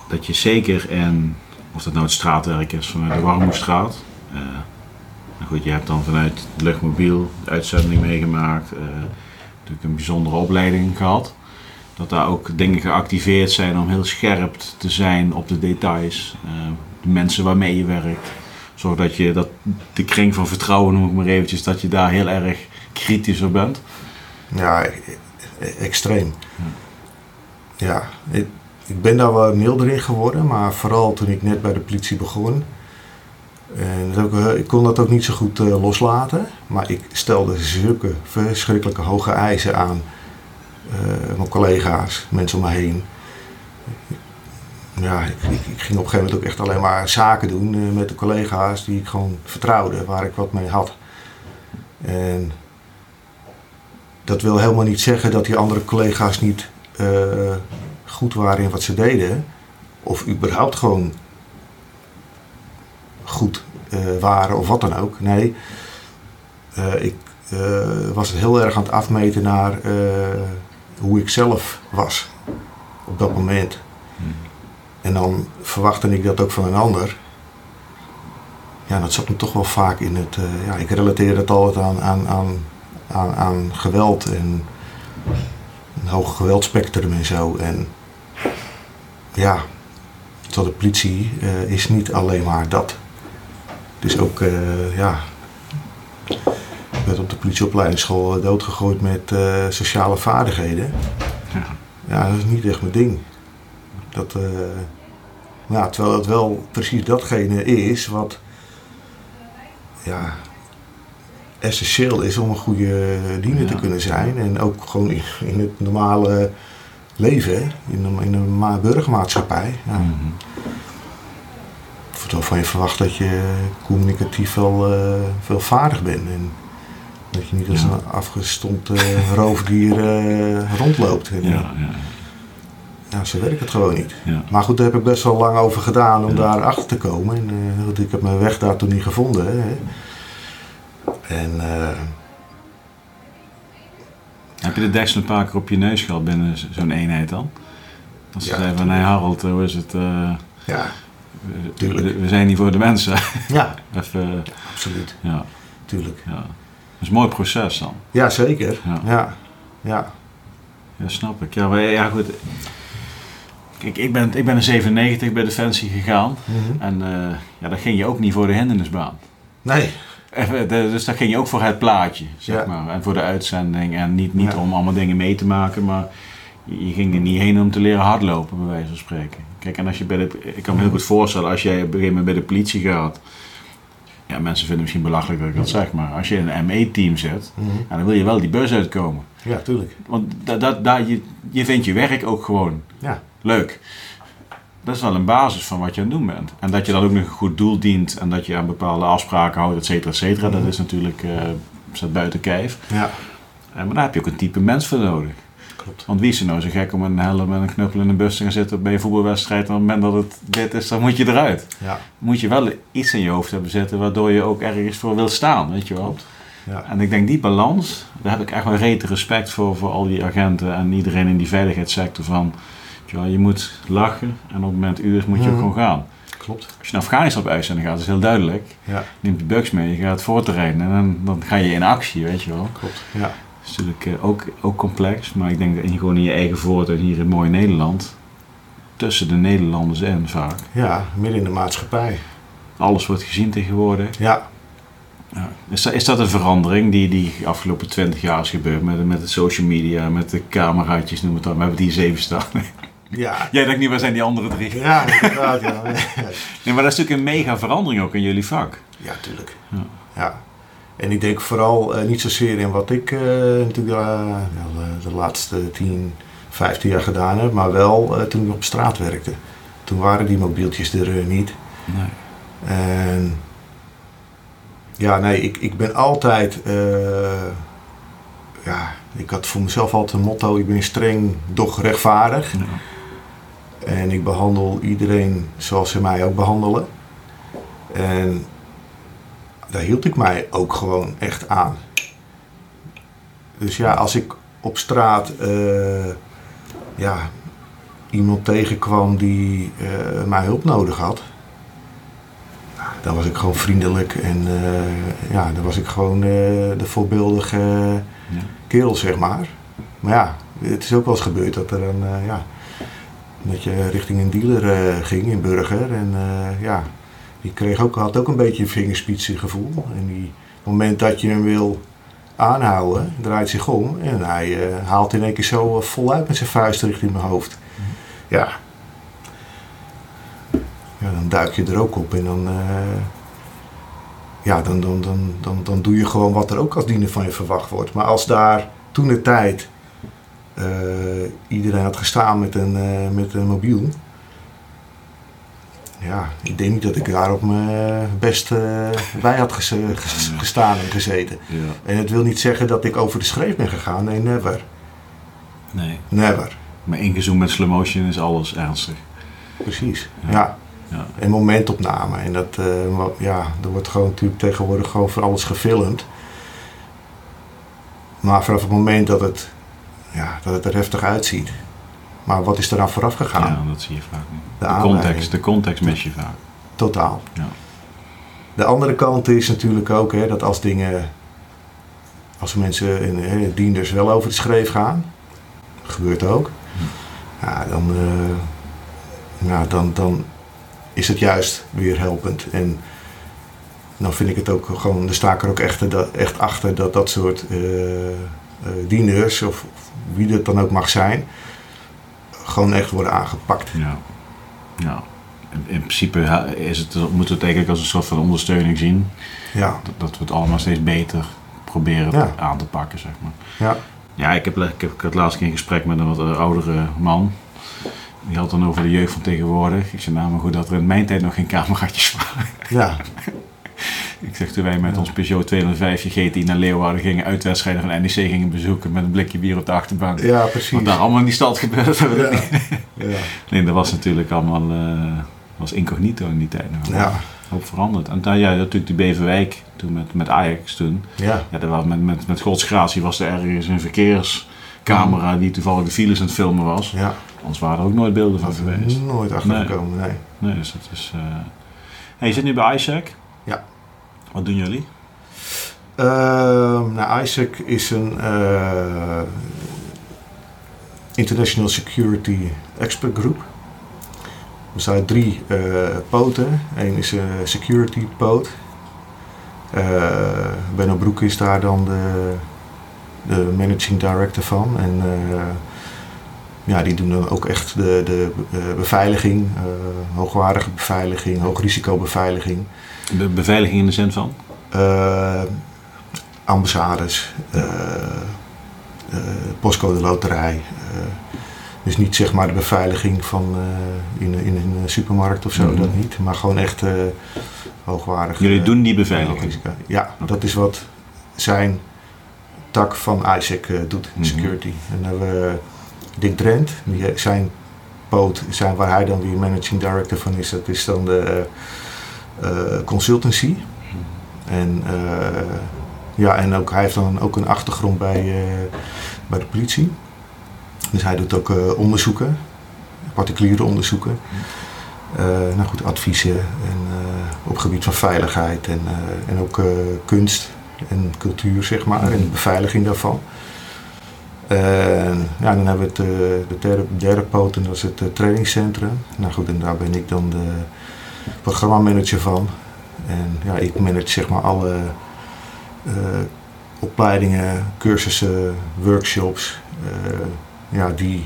Dat je zeker in, of dat nou het straatwerk is vanuit de Warmoestraat... Nou goed, je hebt dan vanuit Luchtmobiel de uitzending meegemaakt. Uh, natuurlijk een bijzondere opleiding gehad. Dat daar ook dingen geactiveerd zijn om heel scherp te zijn op de details. Uh, de mensen waarmee je werkt. Zorg dat je dat, de kring van vertrouwen, noem ik maar eventjes, dat je daar heel erg kritisch op bent. Ja, extreem. Ja, ik, ik ben daar wel milder in geworden, maar vooral toen ik net bij de politie begon. Ook, ik kon dat ook niet zo goed uh, loslaten, maar ik stelde zulke verschrikkelijke hoge eisen aan uh, mijn collega's, mensen om me heen. Ja, ik, ik, ging op een gegeven moment ook echt alleen maar zaken doen met de collega's die ik gewoon vertrouwde, waar ik wat mee had. En dat wil helemaal niet zeggen dat die andere collega's niet goed waren in wat ze deden, of überhaupt gewoon goed uh, waren of wat dan ook. Nee, uh, ik was heel erg aan het afmeten naar hoe ik zelf was op dat moment. Hmm. En dan verwachtte ik dat ook van een ander. Ja, dat zat me toch wel vaak in het. ja, ik relateerde het altijd aan, aan, aan, aan, aan geweld en een hoog geweldspectrum en zo. En ja, tot de politie is niet alleen maar dat. Dus ook, uh, ja, ik werd op de politieopleidingsschool doodgegooid met uh, sociale vaardigheden. Ja. ja, dat is niet echt mijn ding. Dat, ja, terwijl het wel precies datgene is wat ja, essentieel is om een goede diener ja. te kunnen zijn. En ook gewoon in, in het normale leven, in een, in een burgermaatschappij. Ja. Mm -hmm waarvan je verwacht dat je communicatief wel, uh, wel vaardig bent. En dat je niet als ja. een afgestompt uh, roofdier uh, rondloopt. En, ja, ja. werkt het gewoon niet. Maar goed, daar heb ik best wel lang over gedaan om daar achter te komen. En ik heb mijn weg daar toen niet gevonden. Hè. En... heb je de deksel een paar keer op je neus gehad binnen zo'n eenheid dan? Als ze zeiden van, nee Harold, hoe is het... ja, we, we, zijn hier voor de mensen. Ja, Even, absoluut. Ja. Tuurlijk. Ja. Dat is een mooi proces dan. Ja, zeker. Ja. Ja, ja. ja snap ik. Ja, maar ja, goed. Kijk, ik ben, ik ben in 97 bij Defensie gegaan. Mm -hmm. En uh, ja, dat ging je ook niet voor de hindernisbaan. Nee. Dus daar ging je ook voor het plaatje, zeg maar. En voor de uitzending. En niet, niet om allemaal dingen mee te maken, maar je ging er niet heen om te leren hardlopen, bij wijze van spreken. Kijk, en als je bij de, ik kan me heel goed voorstellen, als jij op een gegeven moment bij de politie gaat, ja, mensen vinden het misschien belachelijk dat ik dat zeg, maar als je in een ME-team zit, mm -hmm. dan wil je wel die bus uitkomen. Ja, tuurlijk. Want dat, dat, dat, je, je vindt je werk ook gewoon ja. leuk. Dat is wel een basis van wat je aan het doen bent. En dat je dan ook nog een goed doel dient en dat je aan bepaalde afspraken houdt, et cetera, et cetera, mm dat is natuurlijk uh, staat buiten kijf. Ja. Uh, maar daar heb je ook een type mens voor nodig. Klopt. Want wie is er nou zo gek om een helm en een knuppel in een bus te gaan zitten bij een voetbalwedstrijd en op het moment dat het dit is, dan moet je eruit. Ja. Moet je wel iets in je hoofd hebben zitten waardoor je ook ergens voor wil staan, weet je wel. Ja. En ik denk die balans, daar heb ik echt wel rete respect voor, voor al die agenten en iedereen in die veiligheidssector van, je, wel, je moet lachen en op het moment u is moet je mm. ook gewoon gaan. Klopt. Als je naar Afghanistan op uitzending gaat, is heel duidelijk. Ja. Neemt de bugs mee, je gaat voortreinen en dan, dan ga je in actie, weet je wel. Klopt, ja. Dat is natuurlijk ook, ook complex, maar ik denk dat je gewoon in je eigen voortuin hier in mooi Nederland, tussen de Nederlanders in vaak. Ja, midden in de maatschappij. Alles wordt gezien tegenwoordig. Ja. ja. Is, dat, is dat een verandering die, die de afgelopen twintig jaar is gebeurd met, met de social media, met de cameraatjes, noem het dan. We hebben die zeven staan. Ja. Jij denkt niet, waar zijn die andere drie? Ja, inderdaad, ja. nee, maar dat is natuurlijk een mega verandering ook in jullie vak. Ja, tuurlijk. Ja. ja. En ik denk vooral uh, niet zozeer in wat ik uh, natuurlijk uh, de, de, laatste 10, 15 jaar gedaan heb, maar wel toen ik op straat werkte. Toen waren die mobieltjes er niet. Nee. En ja, nee, ik, ik ben altijd ja, ik had voor mezelf altijd een motto: ik ben streng, doch rechtvaardig. En ik behandel iedereen zoals ze mij ook behandelen. En daar hield ik mij ook gewoon echt aan. Dus ja, als ik op straat eh, ja, iemand tegenkwam die eh, mijn hulp nodig had, dan was ik gewoon vriendelijk en eh, ja, dan was ik gewoon de voorbeeldige kerel, zeg maar. Maar ja, het is ook wel eens gebeurd dat er een, ja, dat je richting een dealer eh, ging in Burger. En eh, ja, die kreeg ook, had ook een beetje een vingerspitsengevoel. En die, op het moment dat je hem wil aanhouden, draait zich om en hij eh, haalt in één keer zo eh, voluit met zijn vuist richting mijn hoofd. Ja. ja, dan duik je er ook op en dan, ja, dan, dan, dan, dan, dan doe je gewoon wat er ook als diener van je verwacht wordt. Maar als daar toen de tijd iedereen had gestaan met een, eh, met een mobiel. Ja, ik denk niet dat ik daar op mijn best eh, bij had ges- ges- gestaan en gezeten. Ja. En het wil niet zeggen dat ik over de schreef ben gegaan. Nee, never. Nee. Never. Maar ingezoomd met slow motion is alles ernstig. Precies. Ja. Ja. Ja. En momentopname. En dat, eh, ja, er wordt gewoon natuurlijk tegenwoordig gewoon voor alles gefilmd. Maar vanaf het moment dat het, ja, dat het er heftig uitziet. Maar wat is er nou vooraf gegaan? Ja, dat zie je vaak niet. De context, de context mis je vaak. Totaal. Ja. De andere kant is natuurlijk ook hè, dat als dingen, als mensen in hè, dienders wel over de schreef gaan, gebeurt ook, ja, dan, eh, ja, dan, dan is het juist weer helpend. En dan vind ik het ook gewoon, dan sta ik er ook echt, dat- echt achter dat dat soort eh, eh, dieners, of wie het dan ook mag zijn, gewoon echt worden aangepakt. Ja. ja. In, in principe is het, moeten we het eigenlijk als een soort van ondersteuning zien. Ja, Dat, dat we het allemaal steeds beter proberen Ja. aan te pakken, zeg maar. ja, Ja, ik, heb, ik, heb, ik had laatst in gesprek met een wat eh, oudere man. Die had dan over de jeugd van tegenwoordig. Ik zei, nou maar goed dat er in mijn tijd nog geen cameraatjes waren. ja, Ik zeg, toen wij met ons Peugeot 205 GTI naar Leeuwarden gingen, uitwedstrijden van NEC gingen bezoeken met een blikje bier op de achterbank. ja, precies. Wat daar allemaal in die stad gebeurde, Ja. Nee, dat was natuurlijk allemaal eh, was incognito in die tijd nog. Ja. Hoop veranderd. En dan, ja, natuurlijk die Beverwijk, toen met, met Ajax toen. Ja, Ja, dat was met, met, met godsgratie was er ergens een verkeerscamera die toevallig de files aan het filmen was. ja. Anders waren er ook nooit beelden van geweest. nooit achtergekomen, nee. Nee, dus dat is... eh Hey, je zit nu bij ISAC. Ja. Wat doen jullie? Ehm, nou, ISAC is een eh, International Security Expert Group. Er zijn drie eh, poten. Eén is een security poot. Eh Benno Broek is daar dan de, de managing director van. En ja, die doen dan ook echt de, de beveiliging, hoogwaardige beveiliging, hoogrisicobeveiliging. De beveiliging in de zin van? eh, ambassades, eh, eh, postcode loterij. dus niet zeg maar de beveiliging van eh, in, in een supermarkt of zo, Mhm. dat niet. Maar gewoon echt hoogwaardig. Jullie doen die beveiliging? Ja, dat is wat zijn tak van ISAC eh, doet, Mhm. security. En dan hebben we Dick Drent, die, zijn poot, zijn, waar hij dan weer managing director van is, dat is dan de consultancy. En, eh, ja, en ook, hij heeft dan ook een achtergrond bij, eh, bij de politie. Dus hij doet ook eh, onderzoeken, particuliere onderzoeken. Eh, nou goed, adviezen en, eh, op gebied van veiligheid en, eh, en ook eh, kunst en cultuur, zeg maar, en de beveiliging daarvan. Ja, dan hebben we het, eh, de derde, derde poot en dat is het eh, trainingscentrum. Nou goed, en daar ben ik dan de programmamanager van. En ja, ik manage zeg maar alle eh, opleidingen, cursussen, workshops eh, ja, die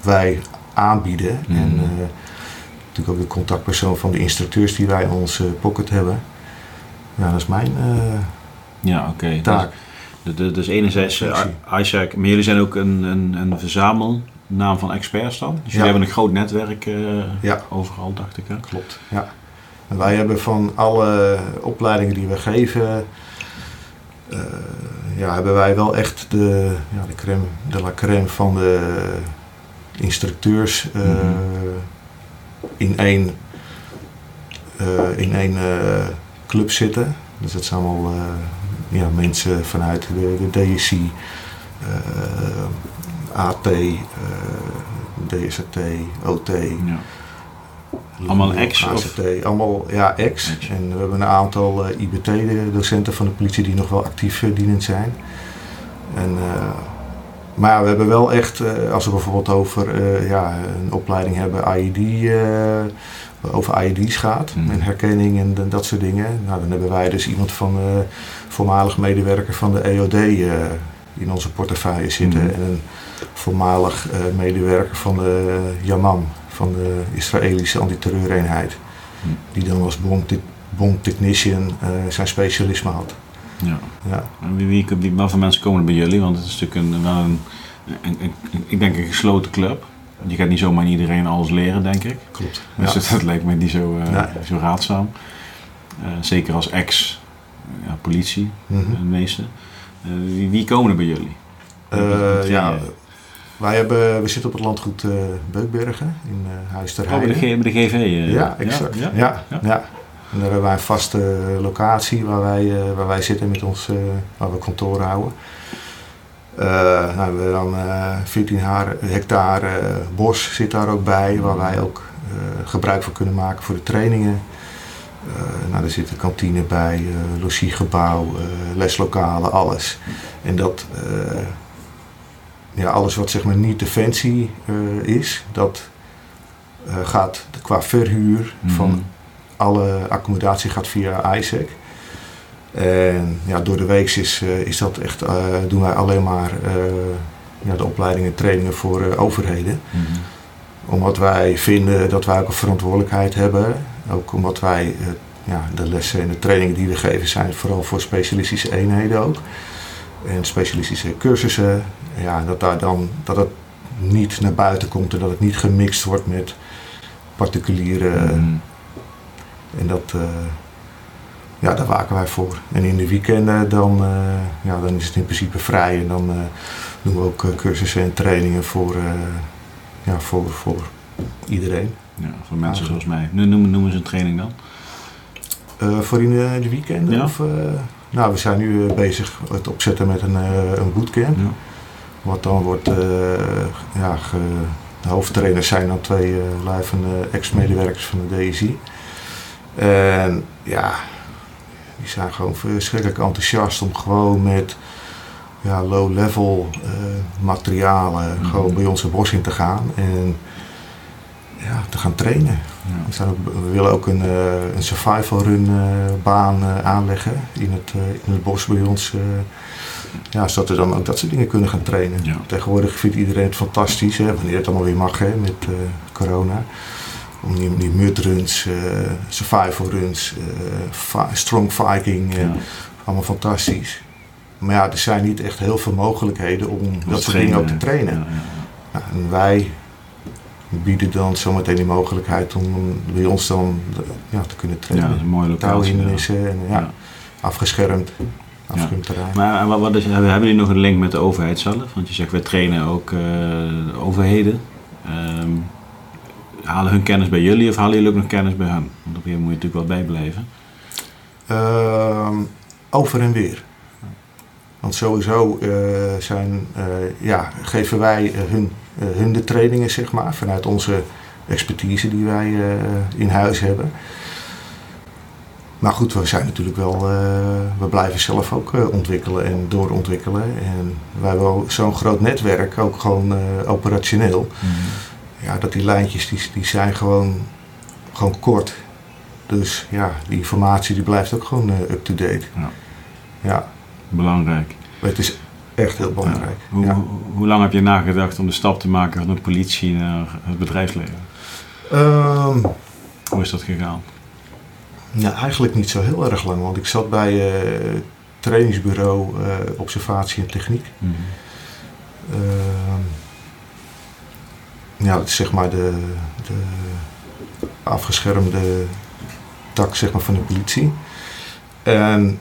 wij aanbieden. Mhm. En eh, natuurlijk ook de contactpersoon van de instructeurs die wij in onze pocket hebben. Ja, dat is mijn Ja, oké. taak. Dus, dus, dus enerzijds ISAC, maar jullie zijn ook een, een, een verzamelnaam van experts dan? Dus jullie Ja. hebben een groot netwerk eh, Ja. overal, dacht ik. Hè? Klopt, ja. En wij hebben van alle opleidingen die we geven, eh, ja, hebben wij wel echt de, ja, de, crème, de la crème van de instructeurs uh, in één, in één club zitten. Dus dat zijn allemaal ja, mensen vanuit de, de DSC, AT, DST, OT. Ja. Allemaal ex? ACT, allemaal ja, ex. En we hebben een aantal uh, IBT-docenten van de politie die nog wel actief uh, dienend zijn. En, uh, maar we hebben wel echt, als we bijvoorbeeld over ja, een opleiding hebben, IED, over IED's gaat mm. en herkenning en, en, dat soort dingen. Nou, dan hebben wij dus iemand van voormalig medewerker van de EOD in onze portefeuille zitten. Mm. En een voormalig medewerker van de Yamam van de Israëlische antiterreureenheid. Hm. Die dan als bomb technician uh, zijn specialisme had. Ja. ja. En wie, wie, wie, wat voor mensen komen er bij jullie? Want het is natuurlijk een, een, een, een, ik denk een gesloten club. Je gaat niet zomaar iedereen alles leren, denk ik. Klopt. Dus ja. dat, lijkt me niet zo, uh, zo raadzaam. Uh, zeker als ex-politie, mm -hmm. de meeste. Wie, wie, komen er bij jullie? ja, wij hebben, we zitten op het landgoed uh, Beukbergen in uh, Huis ter Heide. Oh, bij de, GV? Uh, ja, exact. Ja ja, ja, ja, En daar hebben wij een vaste locatie waar wij, waar wij zitten met ons, waar we kantoor houden. nou, we hebben dan 14 hectare bos zit daar ook bij, waar wij ook gebruik van kunnen maken voor de trainingen. nou, er zit een kantine bij, logiegebouw, leslokalen, alles. En dat ja, alles wat zeg maar niet defensie uh, is, dat uh, gaat qua verhuur mm. van alle accommodatie gaat via ISEC. En ja, door de week is, uh, is dat echt, doen wij alleen maar ja, de opleidingen en trainingen voor overheden. Mm. Omdat wij vinden dat wij ook een verantwoordelijkheid hebben. Ook omdat wij ja, de lessen en de trainingen die we geven zijn vooral voor specialistische eenheden ook. En specialistische cursussen ja, dat, daar dan, dat het niet naar buiten komt en dat het niet gemixt wordt met particuliere. Mm. En dat, uh, ja, daar waken wij voor. En in de weekenden dan, uh, ja, dan is het in principe vrij en dan uh, doen we ook cursussen en trainingen voor, ja, voor, voor iedereen. Ja, voor mensen zoals mij. Nu noemen, noemen ze een training dan? voor in de, de weekenden? Ja. Of, nou, we zijn nu bezig het opzetten met een, een bootcamp. Ja. Wat dan wordt, uh, ja, ge, de hoofdtrainers zijn dan twee uh, ex-medewerkers van de DSI. En ja, die zijn gewoon verschrikkelijk enthousiast om gewoon met ja, low-level uh, materialen mm gewoon bij ons het bos in te gaan en ja, te gaan trainen. Ja. We, zijn ook, we, willen ook een, een survival run baan aanleggen in het, in het bos bij ons ja, zodat we dan ook dat soort dingen kunnen gaan trainen. Tegenwoordig vindt iedereen het fantastisch, hè, wanneer het allemaal weer mag hè, met corona. Om die, die mudruns, uh, survival runs, uh, strong viking, ja. allemaal fantastisch. Maar ja, er zijn niet echt heel veel mogelijkheden om dat soort dingen ook te trainen. Ja, nou, en wij bieden dan zometeen die mogelijkheid om bij ons dan ja, te kunnen trainen. Ja, dat is een mooie locatie. en ja, afgeschermd. Ja. Maar wat, wat is, hebben jullie nog een link met de overheid zelf? Want je zegt, wij trainen ook uh, overheden. Um, halen hun kennis bij jullie of halen jullie ook nog kennis bij hen? Want op hier moet je natuurlijk wel bijblijven. Uh, over en weer. Want sowieso uh, zijn, ja, geven wij hun, hun de trainingen, zeg maar, vanuit onze expertise die wij in huis hebben. Maar goed, we zijn natuurlijk wel, uh, we blijven zelf ook uh, ontwikkelen en doorontwikkelen. En we hebben zo'n groot netwerk, ook gewoon uh, operationeel. Mm. Ja, dat die lijntjes, die, die zijn gewoon, gewoon kort. Dus ja, die informatie die blijft ook gewoon up-to-date. Ja. ja. Belangrijk. het is echt heel belangrijk. Hoe, hoe, lang heb je nagedacht om de stap te maken van de politie naar het bedrijfsleven? Um, hoe is dat gegaan? Ja, eigenlijk niet zo heel erg lang, want ik zat bij uh, trainingsbureau uh, observatie en techniek. Mm -hmm. uh, ja, dat is zeg maar de, de afgeschermde tak zeg maar, van de politie. En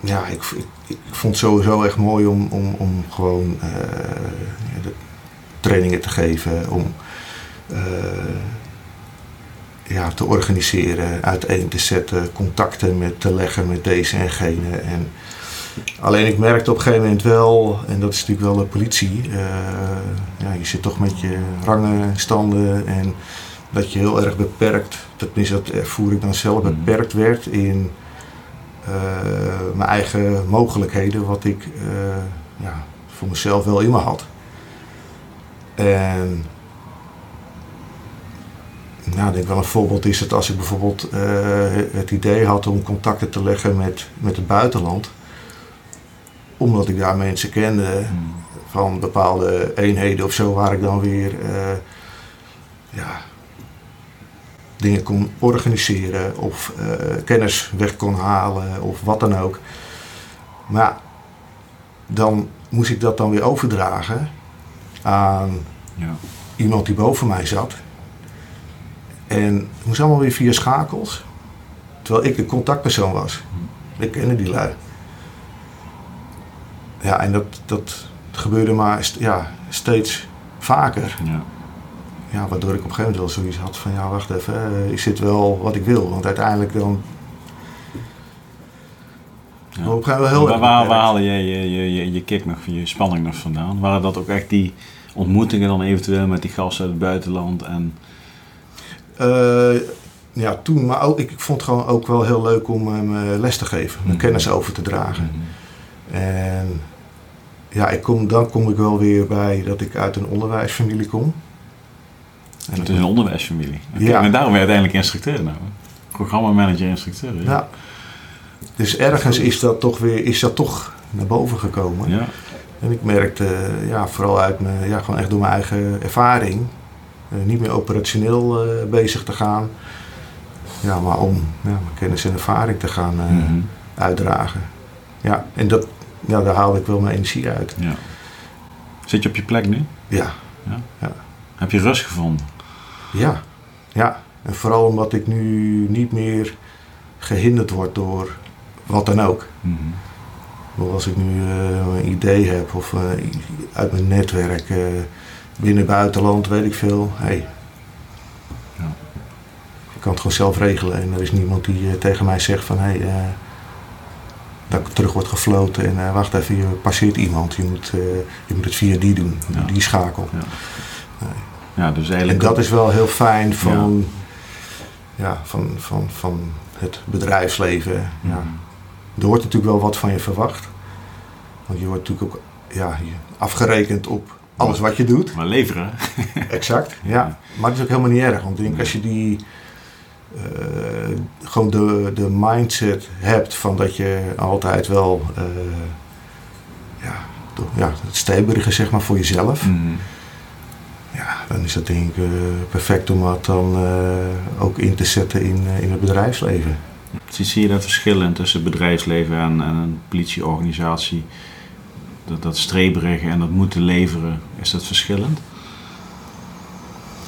ja, ik, ik, ik vond het sowieso echt mooi om, om, om gewoon eh, de trainingen te geven, om eh, ja, te organiseren, uiteen te zetten, contacten met te leggen met deze en gene. En alleen ik merkte op een gegeven moment wel, en dat is natuurlijk wel de politie, eh, ja, je zit toch met je rangen, standen en dat je heel erg beperkt, tenminste dat ervoer ik dan zelf, Mhm. beperkt werd in mijn eigen mogelijkheden, wat ik eh, ja, voor mezelf wel in me had. En nou, ik denk wel een voorbeeld is het als ik bijvoorbeeld eh, het idee had om contacten te leggen met, met het buitenland. Omdat ik daar mensen kende Mm. van bepaalde eenheden of zo, waar ik dan weer eh, ja, dingen kon organiseren of eh, kennis weg kon halen of wat dan ook. Maar dan moest ik dat dan weer overdragen aan Ja. iemand die boven mij zat. En het moest allemaal weer via schakels. Terwijl ik de contactpersoon was. Ik kende die lui. Ja, en dat, dat gebeurde maar ja, steeds vaker. Ja. Ja, waardoor ik op een gegeven moment wel zoiets had van... Ja, wacht even, eh, is dit wel wat ik wil? Want uiteindelijk dan... Ja. Op een gegeven moment heel waar, waar, waar beperkt. haalde jij je, je, je, je kick nog, je spanning nog vandaan? Waren dat ook echt die ontmoetingen dan eventueel met die gasten uit het buitenland? En, Eh, ja, toen, maar ook, ik, ik vond het gewoon ook wel heel leuk om hem eh, les te geven. Mijn Mhm. kennis over te dragen. Mhm. En ja, ik kom, dan kom ik wel weer bij dat ik uit een onderwijsfamilie kom. En Het is een onderwijsfamilie. Ja. En daarom ben je uiteindelijk instructeur nou. Programmamanager instructeur. Ja. ja. Dus ergens is dat toch weer is dat toch naar boven gekomen. Ja. En ik merkte, eh, ja, vooral uit mijn, ja, gewoon echt door mijn eigen ervaring, eh, niet meer operationeel eh, bezig te gaan. Ja, maar om ja, mijn kennis en ervaring te gaan Mhm. uitdragen. Ja, en dat, ja, daar haalde ik wel mijn energie uit. ja. Zit je op je plek nu? Ja, Heb je rust gevonden? Ja, ja. En vooral omdat ik nu niet meer gehinderd word door wat dan ook. Maar Als ik nu eh, een idee heb of eh, uit mijn netwerk, eh, binnen buitenland, weet ik veel. Hey, Ja. Ik kan het gewoon zelf regelen en er is niemand die tegen mij zegt van hey, eh, dat ik terug wordt gefloten en wacht even, je passeert iemand. Je moet, je moet het via die doen, Ja. die schakel. Ja, dus En eigenlijk... dat is wel heel fijn van, ja. van, van, van het bedrijfsleven. Ja. Mhm. Er wordt natuurlijk wel wat van je verwacht. Want je wordt natuurlijk ook ja, afgerekend op alles wat je doet. Maar leveren. Exact, ja. Maar het is ook helemaal niet erg. Want ik denk als je die eh, gewoon de, de mindset hebt van dat je altijd wel eh, ja, toch, ja, het steberige zeg maar voor jezelf. Mhm. Ja, dan is dat denk ik eh, perfect om dat dan eh, ook in te zetten in, eh, in het bedrijfsleven. Zie, zie je dat verschil in tussen het bedrijfsleven en, en een politieorganisatie? Dat, dat streberige en dat moeten leveren, is dat verschillend?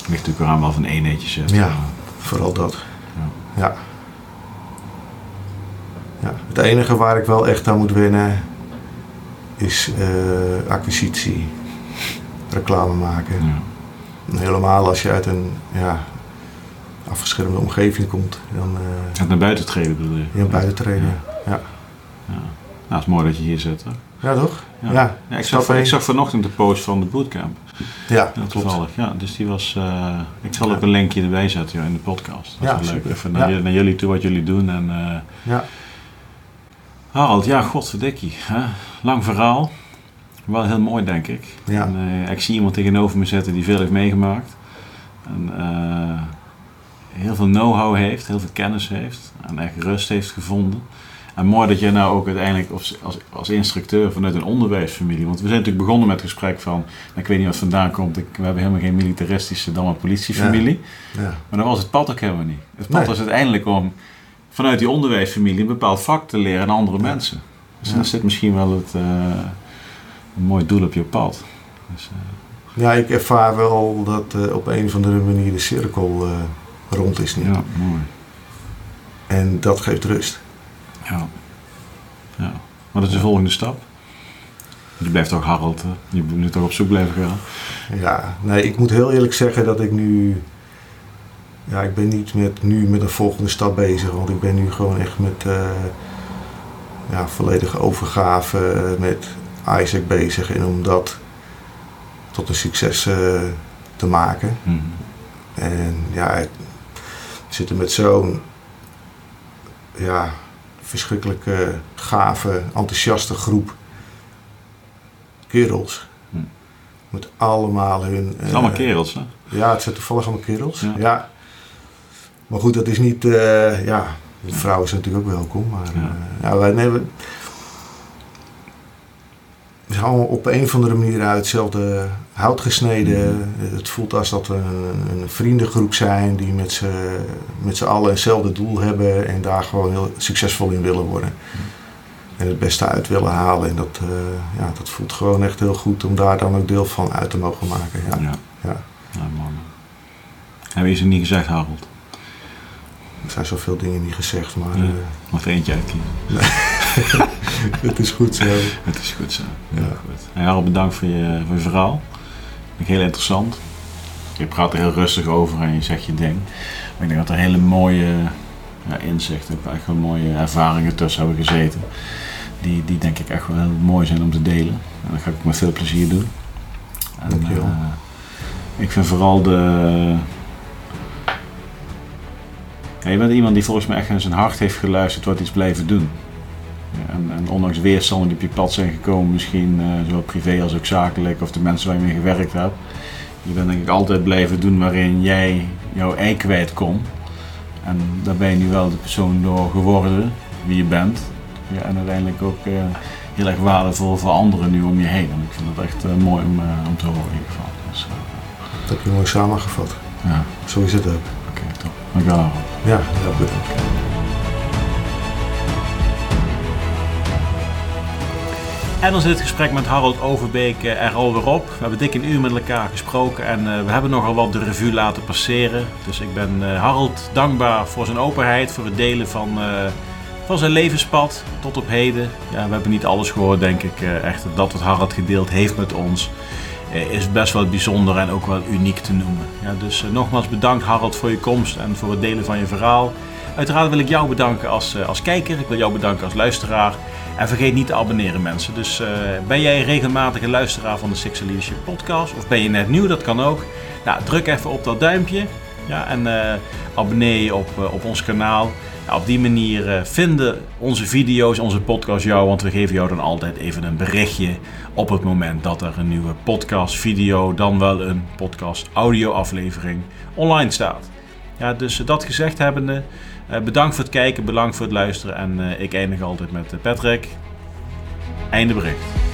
Ligt natuurlijk aan wel van eenheidje zet. Ja. Vooral dat. Ja. Ja. ja. Het enige waar ik wel echt aan moet wennen is acquisitie, reclame maken. Ja. En Helemaal als je uit een ja, afgeschermde omgeving komt, dan eh naar buiten treden bedoel je? je buiten trainen. Ja. Ja. Nou, het is mooi dat je hier zit. Hè? ja, toch? Ja. Ja. Ja, ik, zag, ik zag vanochtend de post van de bootcamp. Ja, Ja, klopt. toevallig. Ja, dus die was. eh, ik zal Ja. ook een linkje erbij zetten joh, in de podcast. Dat is Ja, wel leuk. Even naar, Ja. naar jullie toe wat jullie doen. En, eh, Ja. Harald, ja, godverdikkie. Hè? Lang verhaal. Wel heel mooi, denk ik. Ja. En, eh, ik zie iemand tegenover me zitten die veel heeft meegemaakt. En eh, heel veel know-how heeft, heel veel kennis heeft. En echt rust heeft gevonden. En mooi dat jij nou ook uiteindelijk als, als, als instructeur vanuit een onderwijsfamilie... Want we zijn natuurlijk begonnen met het gesprek van... Ik weet niet wat vandaan komt. Ik, we hebben helemaal geen militaristische dan maar politiefamilie. Ja. Maar dan was het pad ook helemaal niet. Het pad Nee. was uiteindelijk om vanuit die onderwijsfamilie een bepaald vak te leren aan andere Ja. mensen. Dus dan zit misschien wel het, eh, een mooi doel op je pad. Dus, eh, ja, ik ervaar wel dat eh, op een of andere manier de cirkel eh, rond is nu. ja, mooi. En dat geeft rust. Ja. Ja. Wat is de volgende stap? Je blijft toch Harold, je moet toch op zoek blijven gaan? Ja, nee, ik moet heel eerlijk zeggen dat ik nu... Ja, ik ben niet met, nu met een volgende stap bezig. Want ik ben nu gewoon echt met ja, volledige overgave met Isaac bezig. En om dat tot een succes uh, te maken. Mhm. En ja, we zitten met zo'n ja, verschrikkelijke, gave, enthousiaste groep kerels. Hm. Met allemaal hun... Het zijn allemaal eh, kerels, hè? Ja, het zijn toevallig allemaal kerels. Ja. Ja. Maar goed, dat is niet... eh, ja, vrouwen zijn natuurlijk ook welkom. Maar Ja. ja. ja, wij nemen... We zijn allemaal op een of andere manier uit hetzelfde hout gesneden. Het voelt als dat we een, een vriendengroep zijn die met z'n met z'n allen hetzelfde doel hebben en daar gewoon heel succesvol in willen worden. En het beste uit willen halen. En dat, eh, ja, dat voelt gewoon echt heel goed om daar dan ook deel van uit te mogen maken. Ja. Ja. Ja. Ja, man. Hebben je ze niet gezegd, Harold? Er zijn zoveel dingen niet gezegd, maar Ja. eh, Mag er eentje uitkiezen? het is goed zo. Het is goed zo. Ja. Heel goed. Hey, Harold, bedankt voor je, voor je verhaal. Vind ik heel interessant. Je praat er heel rustig over en je zegt je ding. Maar ik denk dat er hele mooie ja, inzichten, ook echt wel mooie ervaringen tussen hebben gezeten. Die, die denk ik echt wel heel mooi zijn om te delen. En dat ga ik met veel plezier doen. En, Dankjewel. eh, ik vind vooral de... Ja, je bent iemand die volgens mij echt naar zijn hart heeft geluisterd wat iets blijven doen. En, en ondanks weerstanden die op je pad zijn gekomen, misschien eh, zowel privé als ook zakelijk, of de mensen waar je mee gewerkt hebt. Je bent denk ik altijd blijven doen waarin jij jouw ei kwijt kon. En daar ben je nu wel de persoon door geworden wie je bent. Ja, en uiteindelijk ook eh, heel erg waardevol voor anderen nu om je heen. En ik vind dat echt eh, mooi om, om te horen in ieder geval. Dus, Dat heb je mooi samengevat. ja, Zo is het ook. oké, top. Dankjewel. Ja, heel bedankt. En dan zit het gesprek met Harold Overbeek eh, er alweer op. We hebben dik een uur met elkaar gesproken en eh, we hebben nogal wat de revue laten passeren. Dus ik ben eh, Harold dankbaar voor zijn openheid, voor het delen van, van zijn levenspad tot op heden. Ja, we hebben niet alles gehoord, denk ik. Echt dat wat Harold gedeeld heeft met ons is best wel bijzonder en ook wel uniek te noemen. Ja, dus nogmaals bedankt Harold voor je komst en voor het delen van je verhaal. Uiteraard wil ik jou bedanken als, als kijker, ik wil jou bedanken als luisteraar. En vergeet niet te abonneren mensen. Dus eh, ben jij een regelmatige luisteraar van de Leadership podcast of ben je net nieuw, dat kan ook. Nou, druk even op dat duimpje ja, en eh, abonneer je op, eh, op ons kanaal. Ja, op die manier vinden onze video's, onze podcast jou, want we geven jou dan altijd even een berichtje op het moment dat er een nieuwe podcast video, dan wel een podcast audio aflevering online staat. Ja, dus dat gezegd hebbende, bedankt voor het kijken, bedankt voor het luisteren en eh, ik eindig altijd met eh, Patrick. Einde bericht.